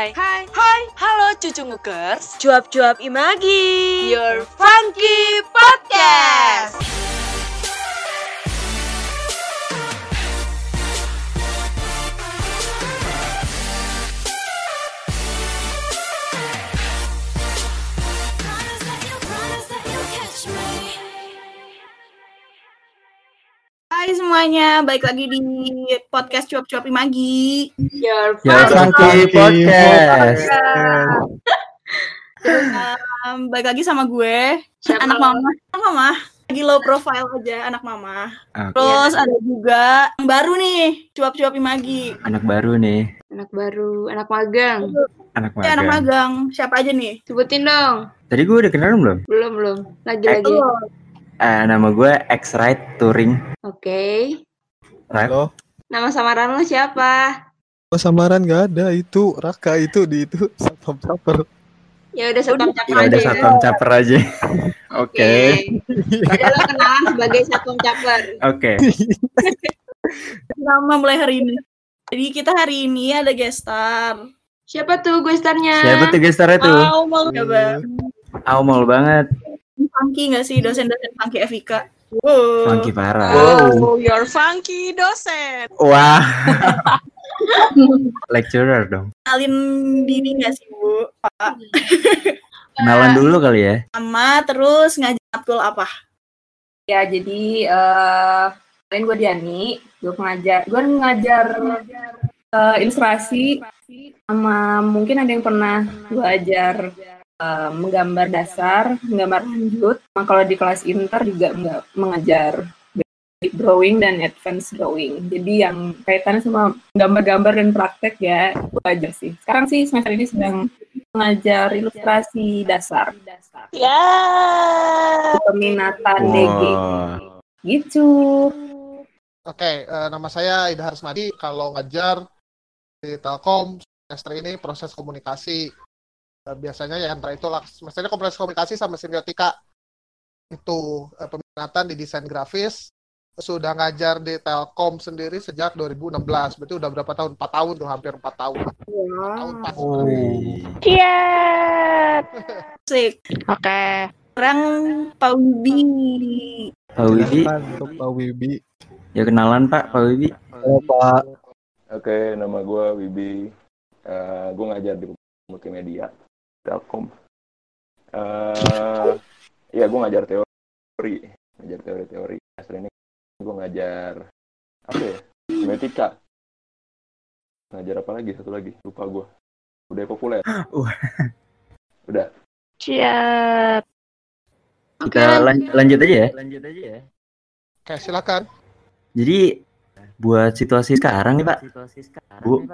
Hai, hai, hai, halo cucu ngukers. Cuap-cuap Imagi. Your Funky Podcast semuanya, balik lagi di podcast cuap-cuap Imagi. Your Funky Podcast. Terus, um, balik lagi sama gue, Siapa anak mama. Anak mama, lagi low profile aja anak mama. Oke. Terus ada juga yang baru nih, cuap-cuap Imagi. Anak baru nih, Anak baru, anak magang anak Ya, anak magang. magang. Siapa aja nih? Sebutin dong Tadi gue udah kenal belum? Belum, belum Lagi-lagi Eh, nama gue X-Ride Touring. Oke Right? Halo, Nama samaran lo siapa? oh, samaran nggak ada itu Raka itu di itu satpam caper. Ya udah satpam caper Ya aja ya satpam caper aja. Oke. Udah lo kenalan sebagai satpam caper Oke. Nama mulai hari ini. Jadi kita hari ini ada guest star. Siapa tuh gue starnya? Siapa tuh gestar itu? Mau mau coba. Aumol banget. Funky gak sih dosen-dosen Funky FIK? Wow. Funky parah. Wow, your funky dosen Wah. Lecturer dong. Kenalin diri gak sih Bu? Pak? Kenalan dulu kali ya. Nama terus ngajar matkul apa? Ya, jadi eh kalian gue Diani, gue pengajar, gue ngajar eh, ilustrasi sama mungkin ada yang pernah gue ajar menggambar dasar, menggambar lanjut. Nah, kalau di kelas inter juga nggak mengajar basic drawing dan advance drawing. Jadi yang kaitannya sama gambar-gambar dan praktek ya, gue ajar sih. Sekarang sih semester ini sedang mengajar ilustrasi dasar, Ya peminatan DG Wah. gitu. Oke, eh, nama saya Ida Harsmadi. Kalau ngajar di Telkom semester ini proses komunikasi. Eh, biasanya ya antara itu lah semesternya proses komunikasi sama semiotika. Itu eh, peminatan di desain grafis. Sudah ngajar di Telkom sendiri sejak 2016. Berarti udah berapa tahun? 4 tahun tuh, hampir 4 tahun. Tahun pas. Sik. Oke Sekarang Pak Wibi. Pak Wibi. Untuk Pak Wibi. Ya kenalan Pak, Pak Wibi. Halo Pak. Oke, nama gue Wibi. Eh gue ngajar di multimedia, Telkom. Eh Iya, gue ngajar teori, ngajar teori-teori. Asli ini gue ngajar apa ya? Semiotika. Ngajar apa lagi? Satu lagi, lupa gue. Udah populer. Udah. Siap Oke Kita lan- lanjut aja ya. Lanjut aja ya. Oke, silakan. Jadi buat situasi sekarang nih Pak, Bu,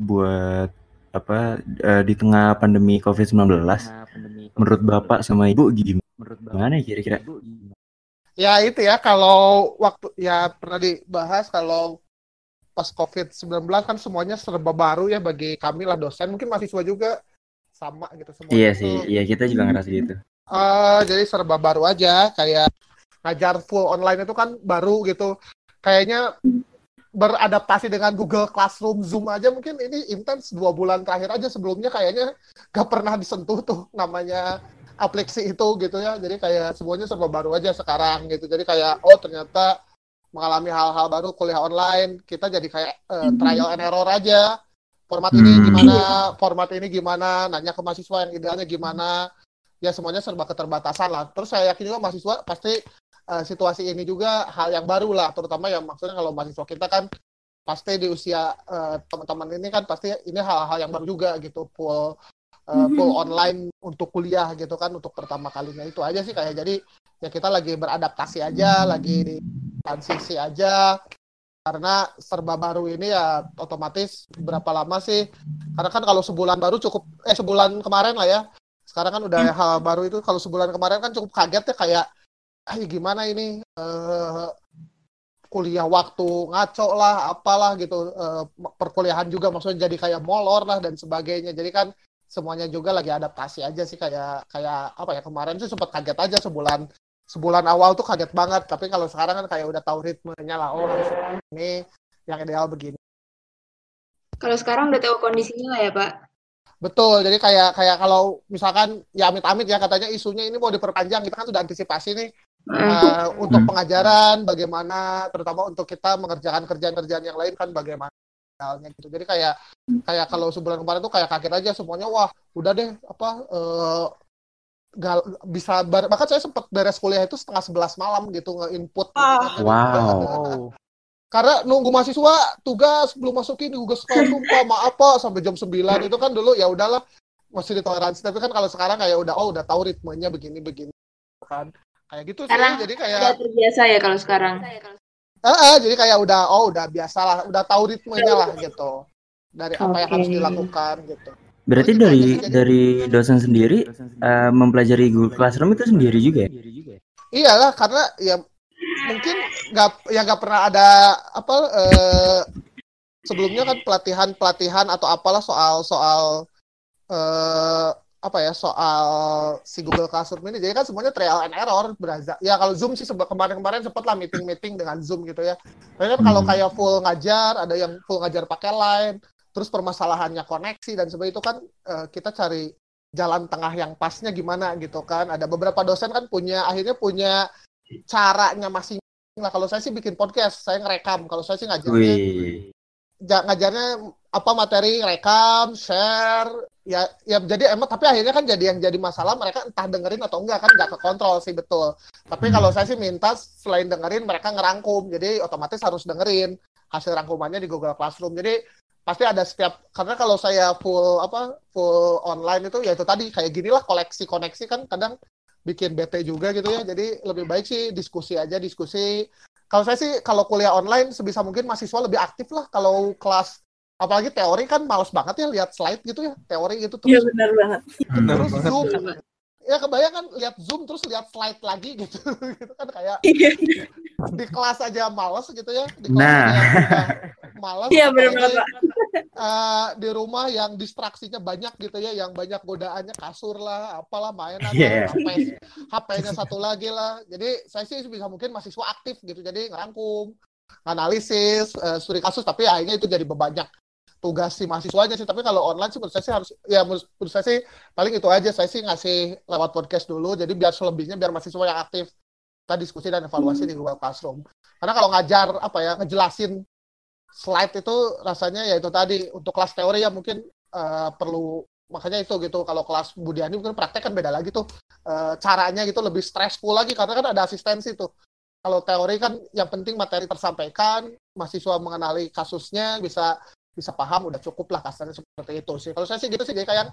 buat apa eh, di tengah pandemi COVID-19, menurut Bapak sama Ibu gimana ya kira-kira? Ya itu ya kalau waktu ya pernah dibahas kalau pas COVID-19 kan semuanya serba baru ya bagi kami lah dosen mungkin mahasiswa juga sama gitu semua. Iya sih, iya kita juga ngerasa gitu. Eh, jadi serba baru aja kayak ngajar full online itu kan baru gitu. Kayaknya beradaptasi dengan Google Classroom, Zoom aja mungkin ini intens dua bulan terakhir aja sebelumnya kayaknya gak pernah disentuh tuh namanya aplikasi itu gitu ya. Jadi kayak semuanya serba baru aja sekarang gitu. Jadi kayak oh ternyata mengalami hal-hal baru kuliah online, kita jadi kayak eh, trial and error aja. Format ini Hmm. gimana, format ini gimana, nanya ke mahasiswa yang idealnya gimana. Ya semuanya serba keterbatasan lah. Terus saya yakin juga mahasiswa pasti eh, situasi ini juga hal yang baru lah, terutama yang maksudnya kalau mahasiswa kita kan pasti di usia eh, teman-teman ini kan pasti ini hal-hal yang baru juga gitu, full eh, full online untuk kuliah gitu kan untuk pertama kalinya itu aja sih kayak jadi ya kita lagi beradaptasi aja, lagi di transisi aja karena serba baru ini ya otomatis berapa lama sih? Karena kan kalau sebulan baru cukup eh sebulan kemarin lah ya. Sekarang kan udah hal baru itu kalau sebulan kemarin kan cukup kaget ya kayak ah gimana ini? Eh kuliah waktu ngaco lah apalah gitu. Eh, perkuliahan juga maksudnya jadi kayak molor lah dan sebagainya. Jadi kan semuanya juga lagi adaptasi aja sih kayak kayak apa ya kemarin sih sempat kaget aja sebulan sebulan awal tuh kaget banget. Tapi kalau sekarang kan kayak udah tahu ritmenya lah oh harus ini yang ideal begini. Kalau sekarang udah tahu kondisinya lah ya, Pak. Betul, jadi kayak kayak kalau misalkan ya amit-amit ya katanya isunya ini mau diperpanjang, kita kan sudah antisipasi nih uh, untuk Hmm. pengajaran bagaimana, terutama untuk kita mengerjakan kerjaan-kerjaan yang lain kan bagaimana halnya gitu. Jadi kayak kayak kalau sebulan kemarin tuh kayak kaget aja semuanya, wah udah deh apa eh, gal- bisa bar- bahkan saya sempat beres kuliah itu setengah sebelas malam gitu nge-input. Wow. karena nunggu mahasiswa tugas belum masukin tugas sekolah sumpah ma apa sampai jam 9 itu kan dulu ya udahlah masih ditoleransi tapi kan kalau sekarang kayak udah oh udah tahu ritmenya begini begini kan kayak gitu sih Sekarang jadi kayak Udah terbiasa ya kalau sekarang. Eh, eh, jadi kayak udah oh udah biasa lah udah tahu ritmenya lah gitu dari apa yang harus dilakukan gitu Berarti Gitu dari jadi- dari dosen sendiri eh, mempelajari Google Classroom itu sendiri juga ya? iyalah karena ya mungkin nggak ya nggak pernah ada apa eh, sebelumnya kan pelatihan pelatihan atau apalah soal soal eh, apa ya soal si Google Classroom ini. Jadi kan semuanya trial and error beraza ya kalau Zoom sih sebe- kemarin-kemarin sempet lah meeting meeting dengan Zoom gitu ya. Tapi kan kalau Hmm. kayak full ngajar ada yang full ngajar pakai line terus permasalahannya koneksi dan sebagainya itu kan eh, kita cari jalan tengah yang pasnya gimana gitu kan. Ada beberapa dosen kan punya akhirnya punya caranya masing lah. Kalau saya sih bikin podcast saya ngerekam. Kalau saya sih ngajarnya Wih. ja- ngajarnya apa materi rekam share ya ya jadi emang tapi akhirnya kan jadi yang jadi masalah mereka entah dengerin atau enggak kan nggak kekontrol sih betul. Tapi kalau saya sih minta selain dengerin mereka ngerangkum. Jadi otomatis harus dengerin hasil rangkumannya di Google Classroom. Jadi pasti ada setiap karena kalau saya full apa full online itu ya itu tadi kayak gini lah koleksi koneksi kan kadang bikin bete juga gitu ya. Jadi lebih baik sih diskusi aja diskusi. Kalau saya sih kalau kuliah online sebisa mungkin mahasiswa lebih aktif lah kalau kelas apalagi teori kan males banget ya lihat slide gitu ya teori Iya terus. Benar banget. terus zoom. Ya kebayang kan lihat zoom terus lihat slide lagi gitu. Gitu kan kayak di kelas aja males gitu ya di kelas Nah. aja males Iya, benar banget, eh, di rumah yang distraksinya banyak gitu ya yang banyak godaannya kasur lah apalah mainan Iya. lah HP HP-nya satu lagi lah. Jadi saya sih bisa mungkin mahasiswa aktif gitu jadi ngerangkum analisis eh, studi kasus tapi akhirnya itu jadi banyak tugas si mahasiswanya sih tapi kalau online sih menurut saya sih harus ya menurut, saya sih paling itu aja. Saya sih ngasih lewat podcast dulu jadi biar selebihnya biar mahasiswa yang aktif kita diskusi dan evaluasi di Google Classroom. Karena kalau ngajar apa ya ngejelasin slide itu rasanya ya itu tadi untuk kelas teori ya mungkin eh, perlu makanya itu gitu. Kalau kelas Budiani mungkin praktek kan beda lagi tuh. Eh, caranya gitu lebih stressful lagi karena kan ada asistensi tuh. Kalau teori kan yang penting materi tersampaikan mahasiswa mengenali kasusnya bisa bisa paham udah cukup lah kasarnya seperti itu sih. Kalau saya sih gitu sih kayak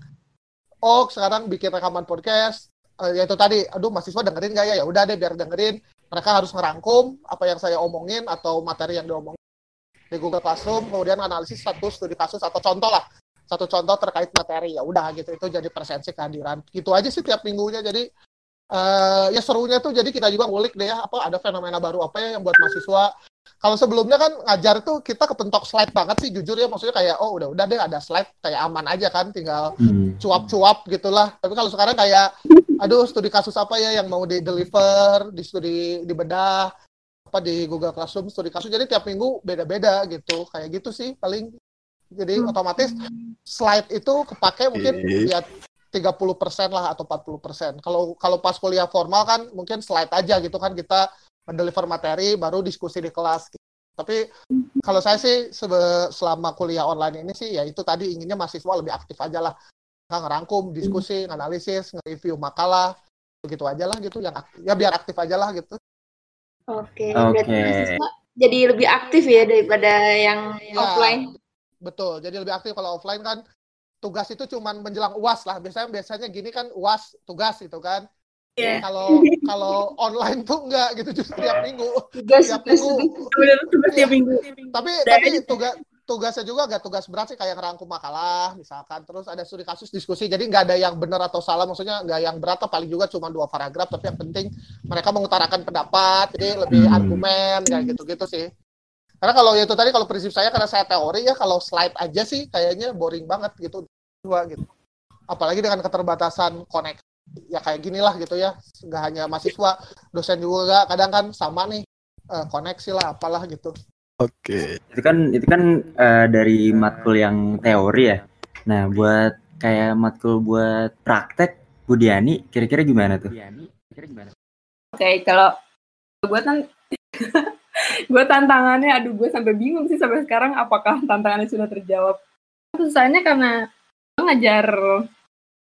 oh sekarang bikin rekaman podcast eh, ya itu tadi aduh mahasiswa dengerin nggak ya? Ya udah deh biar dengerin. Mereka harus ngerangkum apa yang saya omongin atau materi yang diomongin di Google Classroom kemudian analisis satu studi kasus atau contoh lah. Satu contoh terkait materi ya udah gitu. Itu jadi presensi kehadiran. Gitu aja sih tiap minggunya. Jadi eh, ya serunya tuh jadi kita juga ngulik deh ya apa ada fenomena baru apa ya yang buat mahasiswa kalau sebelumnya kan ngajar tuh kita kepentok slide banget sih jujur ya maksudnya kayak oh udah udah deh ada slide kayak aman aja kan tinggal Hmm. cuap-cuap gitulah. Tapi kalau sekarang kayak, aduh studi kasus apa ya yang mau di deliver, di studi di bedah, apa di Google Classroom studi kasus. Jadi tiap minggu beda-beda gitu. Kayak gitu sih paling. Jadi otomatis slide itu kepake mungkin ya 30% lah atau 40%. Kalau kalau pas kuliah formal kan mungkin slide aja gitu kan kita mendeliver materi baru diskusi di kelas. Tapi kalau saya sih sebe- selama kuliah online ini sih ya itu tadi inginnya mahasiswa lebih aktif aja lah. Nggak ngerangkum, diskusi, nganalisis, nge-review makalah, begitu aja lah gitu yang ak- ya biar aktif aja lah gitu. Oke, berarti mahasiswa jadi lebih aktif ya daripada yang Ya, offline. Betul. Jadi lebih aktif kalau offline kan tugas itu cuman menjelang UAS lah. Biasanya biasanya gini kan UAS tugas itu kan. Iya. Kalau kalau online tuh enggak gitu justru tiap minggu. Tugas Tiap tugas minggu. Tugas tiap minggu. Tapi Dan- tapi tugas tugasnya juga agak tugas berat sih kayak ngerangkum makalah misalkan terus ada studi kasus diskusi jadi nggak ada yang benar atau salah maksudnya nggak yang berat lah, paling juga cuma dua paragraf tapi yang penting mereka mengutarakan pendapat jadi lebih Hmm. argumen kayak gitu-gitu sih karena kalau itu tadi kalau prinsip saya karena saya teori ya kalau slide aja sih kayaknya boring banget gitu dua gitu apalagi dengan keterbatasan koneksi ya kayak gini lah gitu ya nggak hanya mahasiswa dosen juga kadang kan sama nih eh, koneksi lah apalah gitu Oke. Itu kan itu kan eh, dari matkul yang teori ya. Nah, buat kayak matkul buat praktek Bu Diani kira-kira gimana tuh? Oke, kalau gue tan gue tantangannya, aduh gue sampai bingung sih sampai sekarang apakah tantangannya sudah terjawab. Susahnya karena ngajar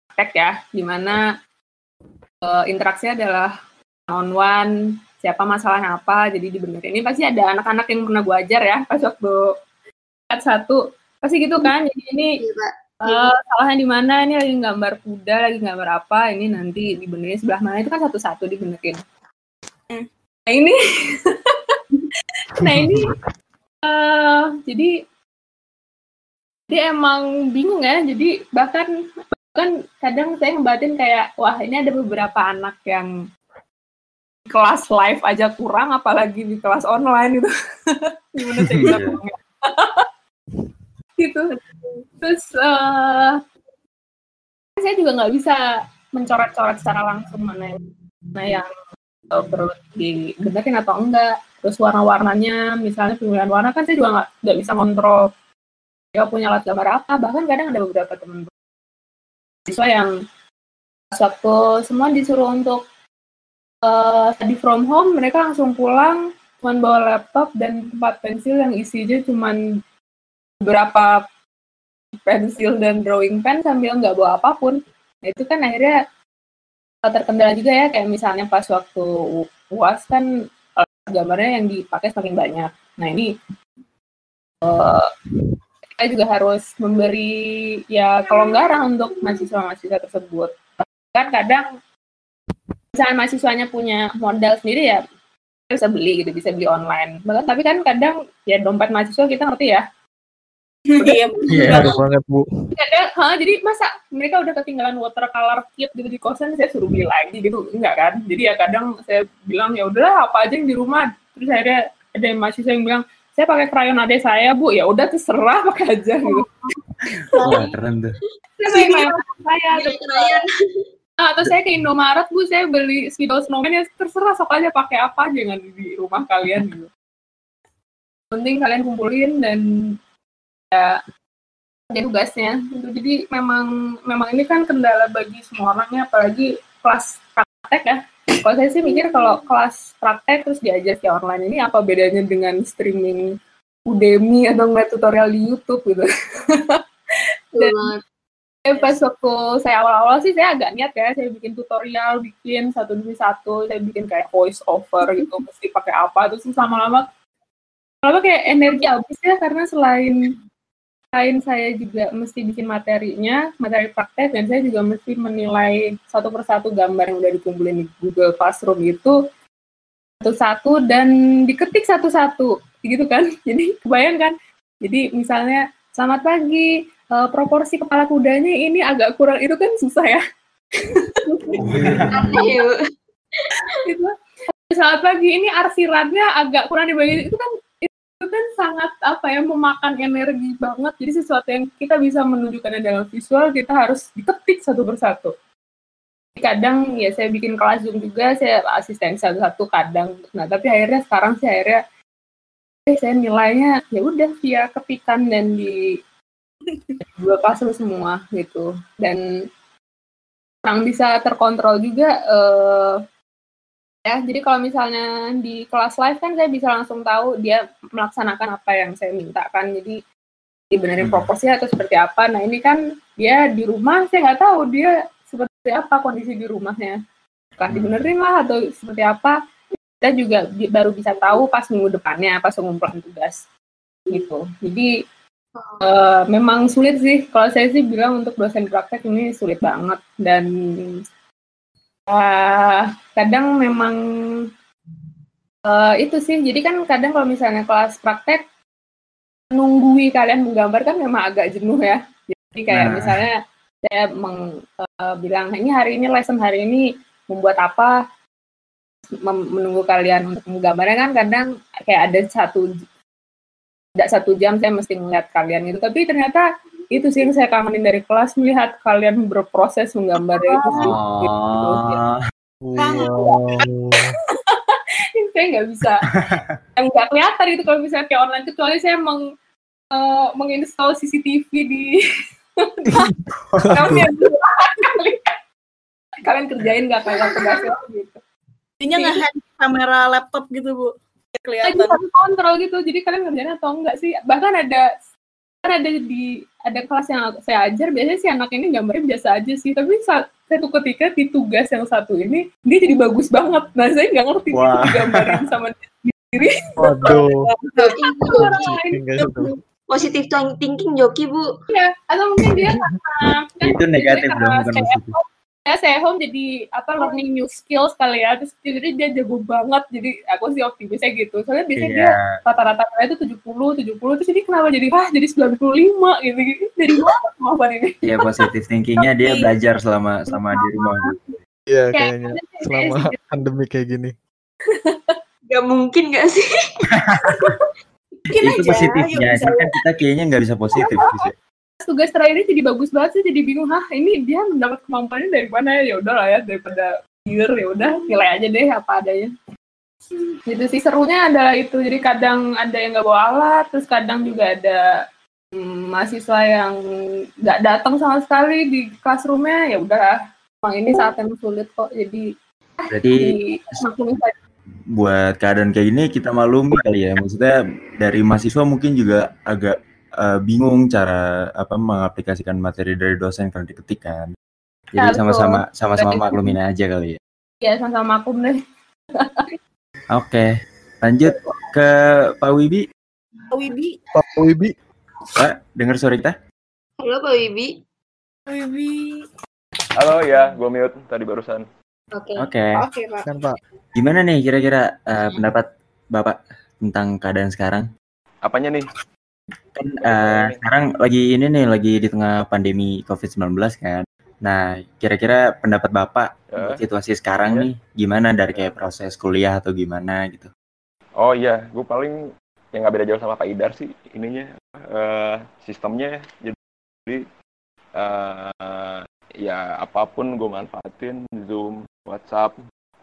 praktek ya, di mana uh, interaksinya adalah on one, siapa masalahnya apa, jadi dibenerin. Ini pasti ada anak-anak yang pernah gue ajar ya, pas waktu satu, pasti gitu kan. Jadi ini uh, salahnya di mana, ini lagi gambar kuda, lagi gambar apa, ini nanti dibenerin sebelah mana, itu kan satu-satu dibenerin. Nah ini, nah ini, uh, jadi dia emang bingung ya, jadi bahkan kan kadang saya ngebatin kayak wah ini ada beberapa anak yang kelas live aja kurang apalagi di kelas online gitu. Gimana saya bisa ngomongnya gitu. Terus uh, saya juga nggak bisa mencoret-coret secara langsung mana yang, mana yang uh, perlu dibenerin atau enggak. Terus warna-warnanya misalnya pemilihan warna kan saya juga nggak bisa kontrol dia punya alat gambar apa bahkan kadang ada beberapa teman siswa yang waktu semua disuruh untuk uh, study from home, mereka langsung pulang, cuma bawa laptop dan tempat pensil yang isinya cuma beberapa pensil dan drawing pen sambil nggak bawa apa pun. Nah, itu kan akhirnya terkendala juga ya, kayak misalnya pas waktu UAS kan gambarnya yang dipakai semakin banyak. Nah ini kita juga harus memberi ya kelonggaran untuk mahasiswa-mahasiswa tersebut. Kan kadang misalnya mahasiswanya punya modal sendiri ya bisa beli gitu, bisa beli online. Bahkan tapi kan kadang ya dompet mahasiswa kita ngerti ya. Iya, Iya, banget Bu. Kadang, ha, jadi masa mereka udah ketinggalan watercolor kit gitu di kosan saya suruh beli lagi gitu enggak kan? Jadi ya kadang saya bilang ya udahlah apa aja yang di rumah. Terus akhirnya ada mahasiswa yang bilang saya pakai krayon adek saya bu. Ya udah terserah pakai aja gitu. Wah, keren tuh. saya krayon saya krayon. Atau saya ke Indomaret bu. Saya beli spidol snowman ya terserah sok aja pakai apa jangan di rumah kalian gitu. Penting kalian kumpulin dan ya ada tugasnya. Gitu. jadi memang memang ini kan kendala bagi semua orangnya apalagi kelas praktek ya kalau saya sih mikir kalau kelas praktek terus diajar via online ini apa bedanya dengan streaming Udemy atau nggak tutorial di YouTube gitu. Dan eh, pas waktu saya awal-awal sih saya agak niat ya, saya bikin tutorial, bikin satu demi satu, saya bikin kayak voice over gitu, mesti pakai apa, terus lama-lama lama kayak energi habis ya karena selain selain saya juga mesti bikin materinya, materi praktek, dan saya juga mesti menilai satu persatu gambar yang udah dikumpulin di Google Classroom itu satu-satu dan diketik satu-satu, gitu kan? Jadi kebayang kan? Jadi misalnya, selamat pagi, uh, proporsi kepala kudanya ini agak kurang, itu kan susah ya? itu, selamat pagi, ini arsirannya agak kurang dibagi, itu kan kan sangat apa ya memakan energi banget. Jadi sesuatu yang kita bisa menunjukkannya dalam visual kita harus diketik satu persatu. Kadang ya saya bikin kelas zoom juga saya asisten satu-satu kadang. Nah tapi akhirnya sekarang sih akhirnya eh, saya nilainya ya udah via ketikan dan di dua pasal semua gitu. Dan orang bisa terkontrol juga eh, ya jadi kalau misalnya di kelas live kan saya bisa langsung tahu dia melaksanakan apa yang saya minta kan. Jadi dibenerin proporsi atau seperti apa. Nah ini kan dia di rumah saya nggak tahu dia seperti apa kondisi di rumahnya. Apakah dibenerin lah atau seperti apa kita juga baru bisa tahu pas minggu depannya pas pengumpulan tugas. Gitu. Jadi uh, memang sulit sih. Kalau saya sih bilang untuk dosen praktek ini sulit banget. Dan Uh, kadang memang uh, itu sih. Jadi kan kadang kalau misalnya kelas praktek nunggui kalian menggambar kan memang agak jenuh ya. Jadi kayak nah. misalnya saya meng, uh, bilang ini hari ini lesson hari ini membuat apa menunggu kalian untuk menggambarnya kan kadang kayak ada satu tidak satu jam saya mesti melihat kalian itu tapi ternyata itu sih yang saya kangenin dari kelas melihat kalian berproses menggambar itu sih Oh. gitu. Wow. saya nggak bisa yang nggak kelihatan itu kalau misalnya kayak online kecuali saya meng uh, menginstall CCTV di Kami yang kalian, kalian kerjain nggak kayak tugasnya gitu. Jadinya nge-hack kamera laptop gitu, Bu. Lagi kelihatan. satu kontrol gitu, jadi kalian ngerjain atau enggak sih? Bahkan ada kan ada di ada kelas yang saya ajar biasanya si anak ini gambarnya biasa aja sih tapi saat satu ketika di tugas yang satu ini dia jadi bagus banget nah saya nggak ngerti dia Wah. digambarin sama diri Waduh. orang lain Enggak sih tuh. Positif thinking Joki, Bu. ya atau mungkin dia karena kan Itu negatif dong, bukan positif. Ya saya home jadi apa learning new skills kali ya terus jadi dia jago banget jadi aku sih optimisnya gitu soalnya biasanya dia Iya. rata-rata nilai itu 70, 70 terus jadi kenapa jadi ah jadi 95 gitu gitu dari mana kemampuan ini Iya positif thinkingnya dia belajar selama selama di rumah. Iya Kayak kayaknya ada sih, selama pandemi kayak gini. Gak mungkin gak sih? Mungkin Itu aja, positifnya. kan kita kayaknya nggak bisa positif. Bisa. Tugas terakhirnya jadi bagus banget sih jadi bingung hah ini dia mendapat kemampuannya dari mana ya udah lah ya daripada year ya udah nilai aja deh apa adanya gitu sih serunya adalah itu jadi kadang ada yang nggak bawa alat terus kadang juga ada hmm, mahasiswa yang nggak datang sama sekali di classroomnya ya udah emang ini saat yang sulit kok jadi Berarti maklumi saja buat keadaan kayak gini kita maklumi kali ya. Maksudnya dari mahasiswa mungkin juga agak eh, bingung cara apa mengaplikasikan materi dari dosen kalau diketik kan. Ya, Jadi sama-sama sama-sama maklumin aja kali ya. ya sama-sama maklum deh Oke, lanjut ke Pak Wibi. Wibi, Pak Wibi, Pak, dengar suara kita? Halo Pak Wibi. Wibi. Halo ya, gue mute tadi barusan. Oke. Oke. Oke, Pak. kan Pak. Gimana nih kira-kira eh, pendapat Bapak tentang keadaan sekarang? Apanya nih? Kan eh, sekarang lagi ini nih lagi di tengah pandemi COVID-19 kan. Nah, kira-kira pendapat Bapak buat situasi sekarang Ya. nih gimana dari kayak proses kuliah atau gimana gitu? Oh iya, gue paling yang nggak beda jauh sama Pak Idar sih ininya eh, sistemnya. Jadi eh, ya apa pun gue manfaatin Zoom, WhatsApp,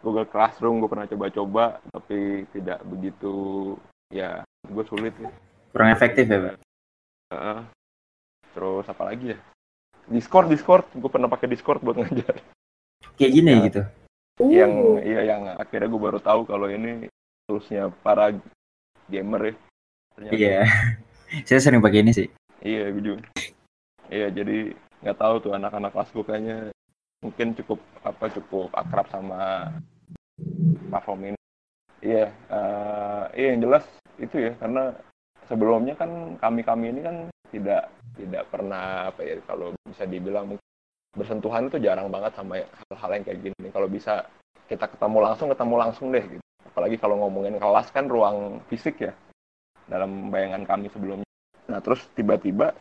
Google Classroom gue pernah coba-coba tapi tidak begitu ya gue sulit ya. Kurang efektif ya, Pak? Terus apa lagi ya? Discord, Discord, gue pernah pakai Discord buat ngajar. Kayak gini Ya. gitu. Yang iya yang akhirnya gue baru tahu kalau ini toolsnya para gamer ya. Ternyata. Iya. Saya sering pakai ini sih. Iya, gue juga. Iya, jadi nggak tahu tuh anak-anak kelas gue kayaknya mungkin cukup apa cukup akrab sama platform ini. Iya, eh, iya yang jelas itu ya karena sebelumnya kan kami-kami ini kan tidak tidak pernah apa ya kalau bisa dibilang bersentuhan itu jarang banget sama hal-hal yang kayak gini. Kalau bisa kita ketemu langsung, ketemu langsung deh gitu. Apalagi kalau ngomongin kelas kan ruang fisik ya dalam bayangan kami sebelumnya. Nah terus tiba-tiba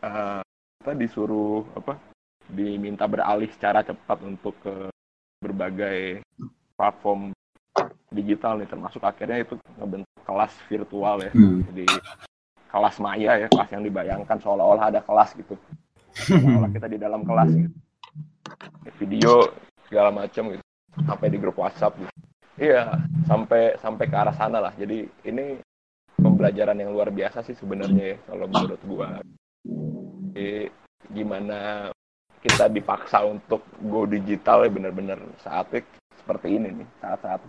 eh, kita disuruh apa diminta beralih secara cepat untuk ke berbagai platform digital nih termasuk akhirnya itu ngebentuk kelas virtual ya. Hmm. jadi kelas maya ya kelas yang dibayangkan seolah-olah ada kelas gitu. Seolah kita di dalam kelas gitu. Video segala macam gitu. Sampai di grup WhatsApp gitu. iya sampai sampai ke arah sana lah. Jadi ini pembelajaran yang luar biasa sih sebenarnya ya kalau menurut gua. Jadi, gimana kita dipaksa untuk go digital ya bener-bener saatnya seperti ini nih saat-saat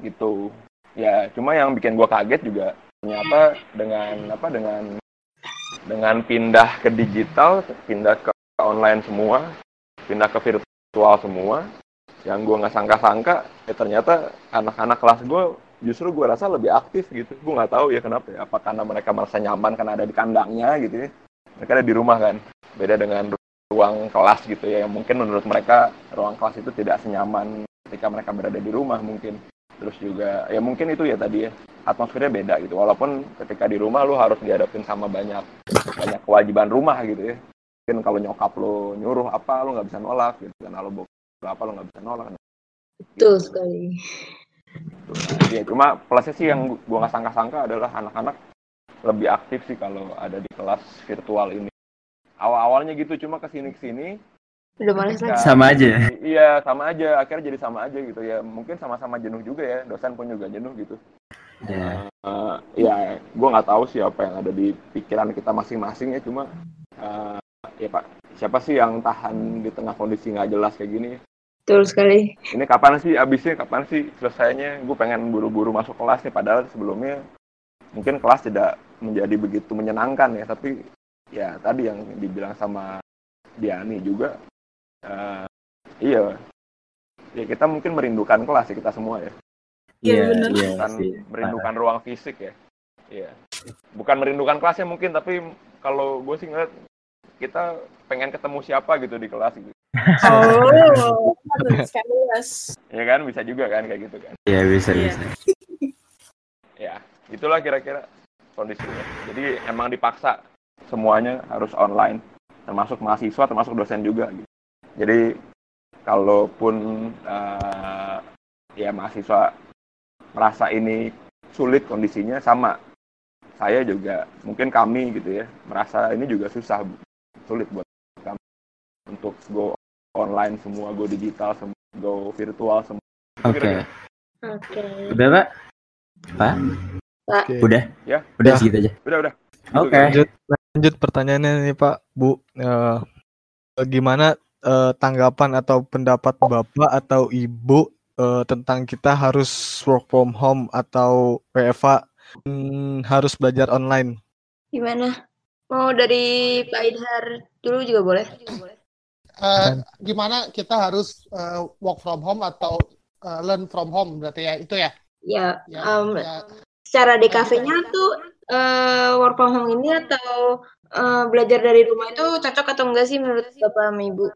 gitu ya cuma yang bikin gua kaget juga ternyata dengan apa dengan dengan pindah ke digital pindah ke online semua pindah ke virtual semua yang gua nggak sangka-sangka ya ternyata anak-anak kelas gua justru gua rasa lebih aktif gitu. Gua nggak tahu ya kenapa ya apa karena mereka merasa nyaman karena ada di kandangnya gitu ya. Mereka ada di rumah kan beda dengan ruang kelas gitu ya yang mungkin menurut mereka ruang kelas itu tidak senyaman ketika mereka berada di rumah mungkin terus juga ya mungkin itu ya tadi ya atmosfernya beda gitu walaupun ketika di rumah lu harus dihadapin sama banyak banyak kewajiban rumah gitu ya mungkin kalau nyokap lu nyuruh apa lu nggak bisa nolak gitu kan kalau bokap apa lu nggak bisa nolak Betul sekali. Nah, ya, cuma plusnya sih yang gua nggak sangka-sangka adalah anak-anak lebih aktif sih kalau ada di kelas virtual ini. Awal-awalnya gitu, cuma ke sini-kesini. Udah males lagi. Sama aja ya? Iya, sama aja. Akhirnya jadi sama aja gitu ya. Mungkin sama-sama jenuh juga ya. Dosen pun juga jenuh gitu. Ya. Eh, ya, gua nggak tahu sih apa yang ada di pikiran kita masing-masing ya. Cuma eh, ya pak siapa sih yang tahan di tengah kondisi nggak jelas kayak gini Betul sekali. ini kapan sih abisnya kapan sih selesainya gue pengen buru-buru masuk kelas nih padahal sebelumnya mungkin kelas tidak menjadi begitu menyenangkan ya tapi ya tadi yang dibilang sama Diani juga eh, iya. Ya kita mungkin merindukan kelas ya kita semua ya. Iya, iya bukan sih. merindukan ruang fisik ya. Iya. Bukan merindukan kelasnya mungkin tapi kalau gue sih ngeliat kita pengen ketemu siapa gitu di kelas gitu. Oh, ya kan? Bisa juga kan kayak gitu kan? Iya bisa Iya. bisa. ya itulah kira-kira kondisinya. Jadi emang dipaksa semuanya harus online. Termasuk mahasiswa termasuk dosen juga gitu. Jadi kalaupun eh, ya mahasiswa merasa ini sulit kondisinya sama saya juga mungkin kami gitu ya merasa ini juga susah sulit buat kami untuk go online semua go digital semua go virtual semua Oke. Oke. Udah pak? Pak? Oke. Udah? Ya. Udah Ya. segitu aja. udah udah Oke. Lanjut, lanjut pertanyaannya nih Pak, Bu. Eh, gimana eh, tanggapan atau pendapat Bapak atau Ibu eh, tentang kita harus work from home atau WFA hmm, harus belajar online? Gimana? Mau dari Pak Idhar dulu juga boleh? Eh, gimana kita harus eh, work from home atau eh, learn from home berarti ya itu ya? Ya, Ya, em, ya. secara DKV-nya tuh eh, work from home ini atau eh, belajar dari rumah itu cocok atau enggak sih menurut Bapak sama Ibu?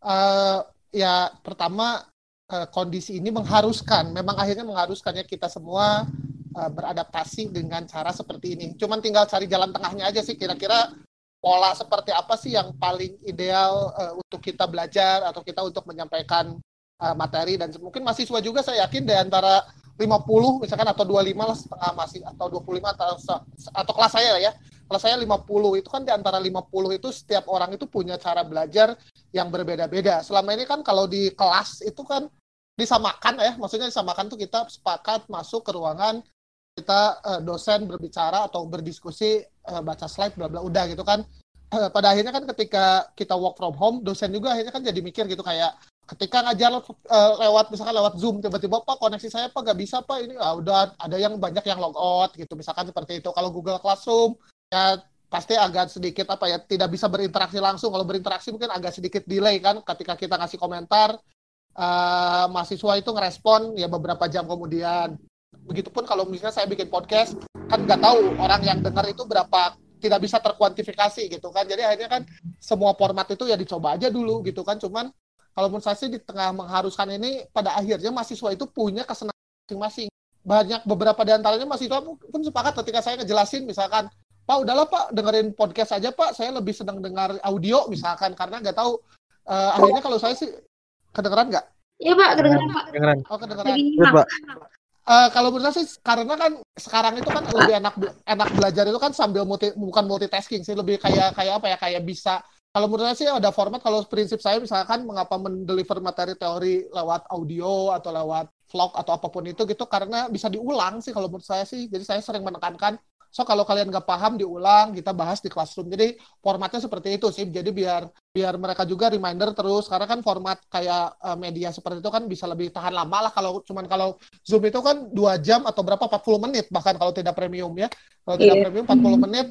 Eh, ya pertama eh, kondisi ini mengharuskan, memang akhirnya mengharuskannya kita semua eh, beradaptasi dengan cara seperti ini. Cuman tinggal cari jalan tengahnya aja sih kira-kira pola seperti apa sih yang paling ideal eh, untuk kita belajar atau kita untuk menyampaikan eh, materi dan mungkin mahasiswa juga saya yakin di antara 50 misalkan atau 25 lah setengah masih atau 25 atau atau kelas saya lah ya. Kelas saya 50 itu kan di antara 50 itu setiap orang itu punya cara belajar yang berbeda-beda. Selama ini kan kalau di kelas itu kan disamakan ya, maksudnya disamakan tuh kita sepakat masuk ke ruangan kita eh, dosen berbicara atau berdiskusi eh, baca slide bla bla udah gitu kan. Eh, pada akhirnya kan ketika kita work from home, dosen juga akhirnya kan jadi mikir gitu kayak ketika ngajar eh, lewat misalkan lewat Zoom tiba-tiba Pak koneksi saya Pak nggak bisa Pak ini ah, udah ada yang banyak yang log out gitu misalkan seperti itu. Kalau Google Classroom ya pasti agak sedikit apa ya tidak bisa berinteraksi langsung. Kalau berinteraksi mungkin agak sedikit delay kan ketika kita ngasih komentar eh, mahasiswa itu ngerespon ya beberapa jam kemudian. Begitupun kalau misalnya saya bikin podcast kan nggak tahu orang yang dengar itu berapa tidak bisa terkuantifikasi gitu kan. Jadi akhirnya kan semua format itu ya dicoba aja dulu gitu kan. Cuman kalau menurut saya sih di tengah mengharuskan ini pada akhirnya mahasiswa itu punya kesenangan masing-masing. Banyak beberapa di antaranya mahasiswa pun sepakat ketika saya ngejelasin misalkan Pak udahlah Pak dengerin podcast aja Pak saya lebih senang dengar audio misalkan karena nggak tahu eh, akhirnya kalau saya sih kedengeran nggak Iya Pak, kedengeran Pak. Kedengeran. oh kedengeran nyimak. Pak. Eh, kalau menurut saya sih karena kan sekarang itu kan lebih enak enak belajar itu kan sambil multi, bukan multitasking sih lebih kayak kayak apa ya kayak bisa kalau menurut saya sih ada format kalau prinsip saya misalkan mengapa mendeliver materi teori lewat audio atau lewat vlog atau apa pun itu gitu karena bisa diulang sih kalau menurut saya sih jadi saya sering menekankan so kalau kalian nggak paham diulang kita bahas di classroom. Jadi formatnya seperti itu sih. Jadi biar biar mereka juga reminder terus. Karena kan format kayak eh, media seperti itu kan bisa lebih tahan lama lah. Kalau cuman kalau Zoom itu kan dua jam atau berapa? 40 menit bahkan kalau tidak premium ya. Kalau tidak Iya. premium 40 menit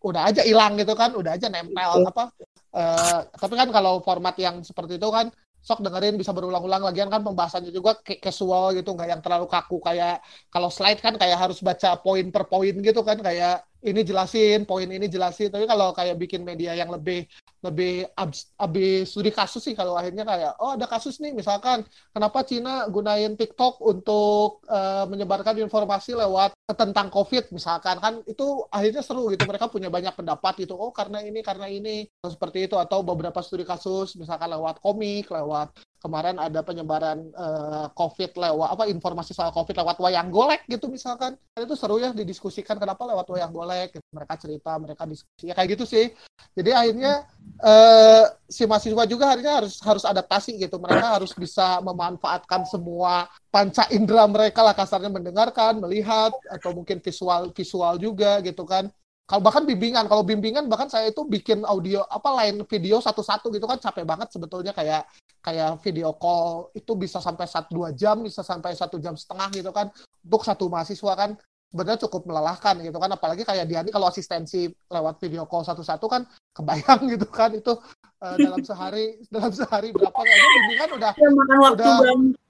udah aja hilang gitu kan. Udah aja nempel apa Eh, tapi kan kalau format yang seperti itu kan sok dengerin bisa berulang-ulang. Lagian kan pembahasannya juga casual gitu nggak yang terlalu kaku kayak kalau slide kan kayak harus baca poin per poin gitu kan kayak ini jelasin poin ini jelasin. Tapi kalau kayak bikin media yang lebih lebih abs, abis studi kasus sih kalau akhirnya kayak oh ada kasus nih misalkan kenapa Cina gunain TikTok untuk eh, menyebarkan informasi lewat tentang COVID? Misalkan kan itu akhirnya seru gitu mereka punya banyak pendapat gitu. Oh karena ini karena ini seperti itu atau beberapa studi kasus misalkan lewat komik lewat kemarin ada penyebaran eh, COVID lewat apa informasi soal COVID lewat wayang golek gitu misalkan. Kan itu seru ya didiskusikan kenapa lewat wayang golek gitu. mereka cerita mereka diskusi ya kayak gitu sih. Jadi akhirnya eh, si mahasiswa juga akhirnya harus harus adaptasi gitu. Mereka harus bisa memanfaatkan semua panca indera mereka lah kasarnya mendengarkan melihat atau mungkin visual visual juga gitu kan kalau bahkan bimbingan kalau bimbingan bahkan saya itu bikin audio apa lain video satu-satu gitu kan capek banget sebetulnya kayak kayak video call itu bisa sampai satu dua jam bisa sampai satu jam setengah gitu kan untuk satu mahasiswa kan sebenarnya cukup melelahkan gitu kan apalagi kayak Diani kalau asistensi lewat video call satu-satu kan kebayang gitu kan itu uh, dalam sehari dalam sehari berapa aja bimbingan udah ya, makan waktu udah, banget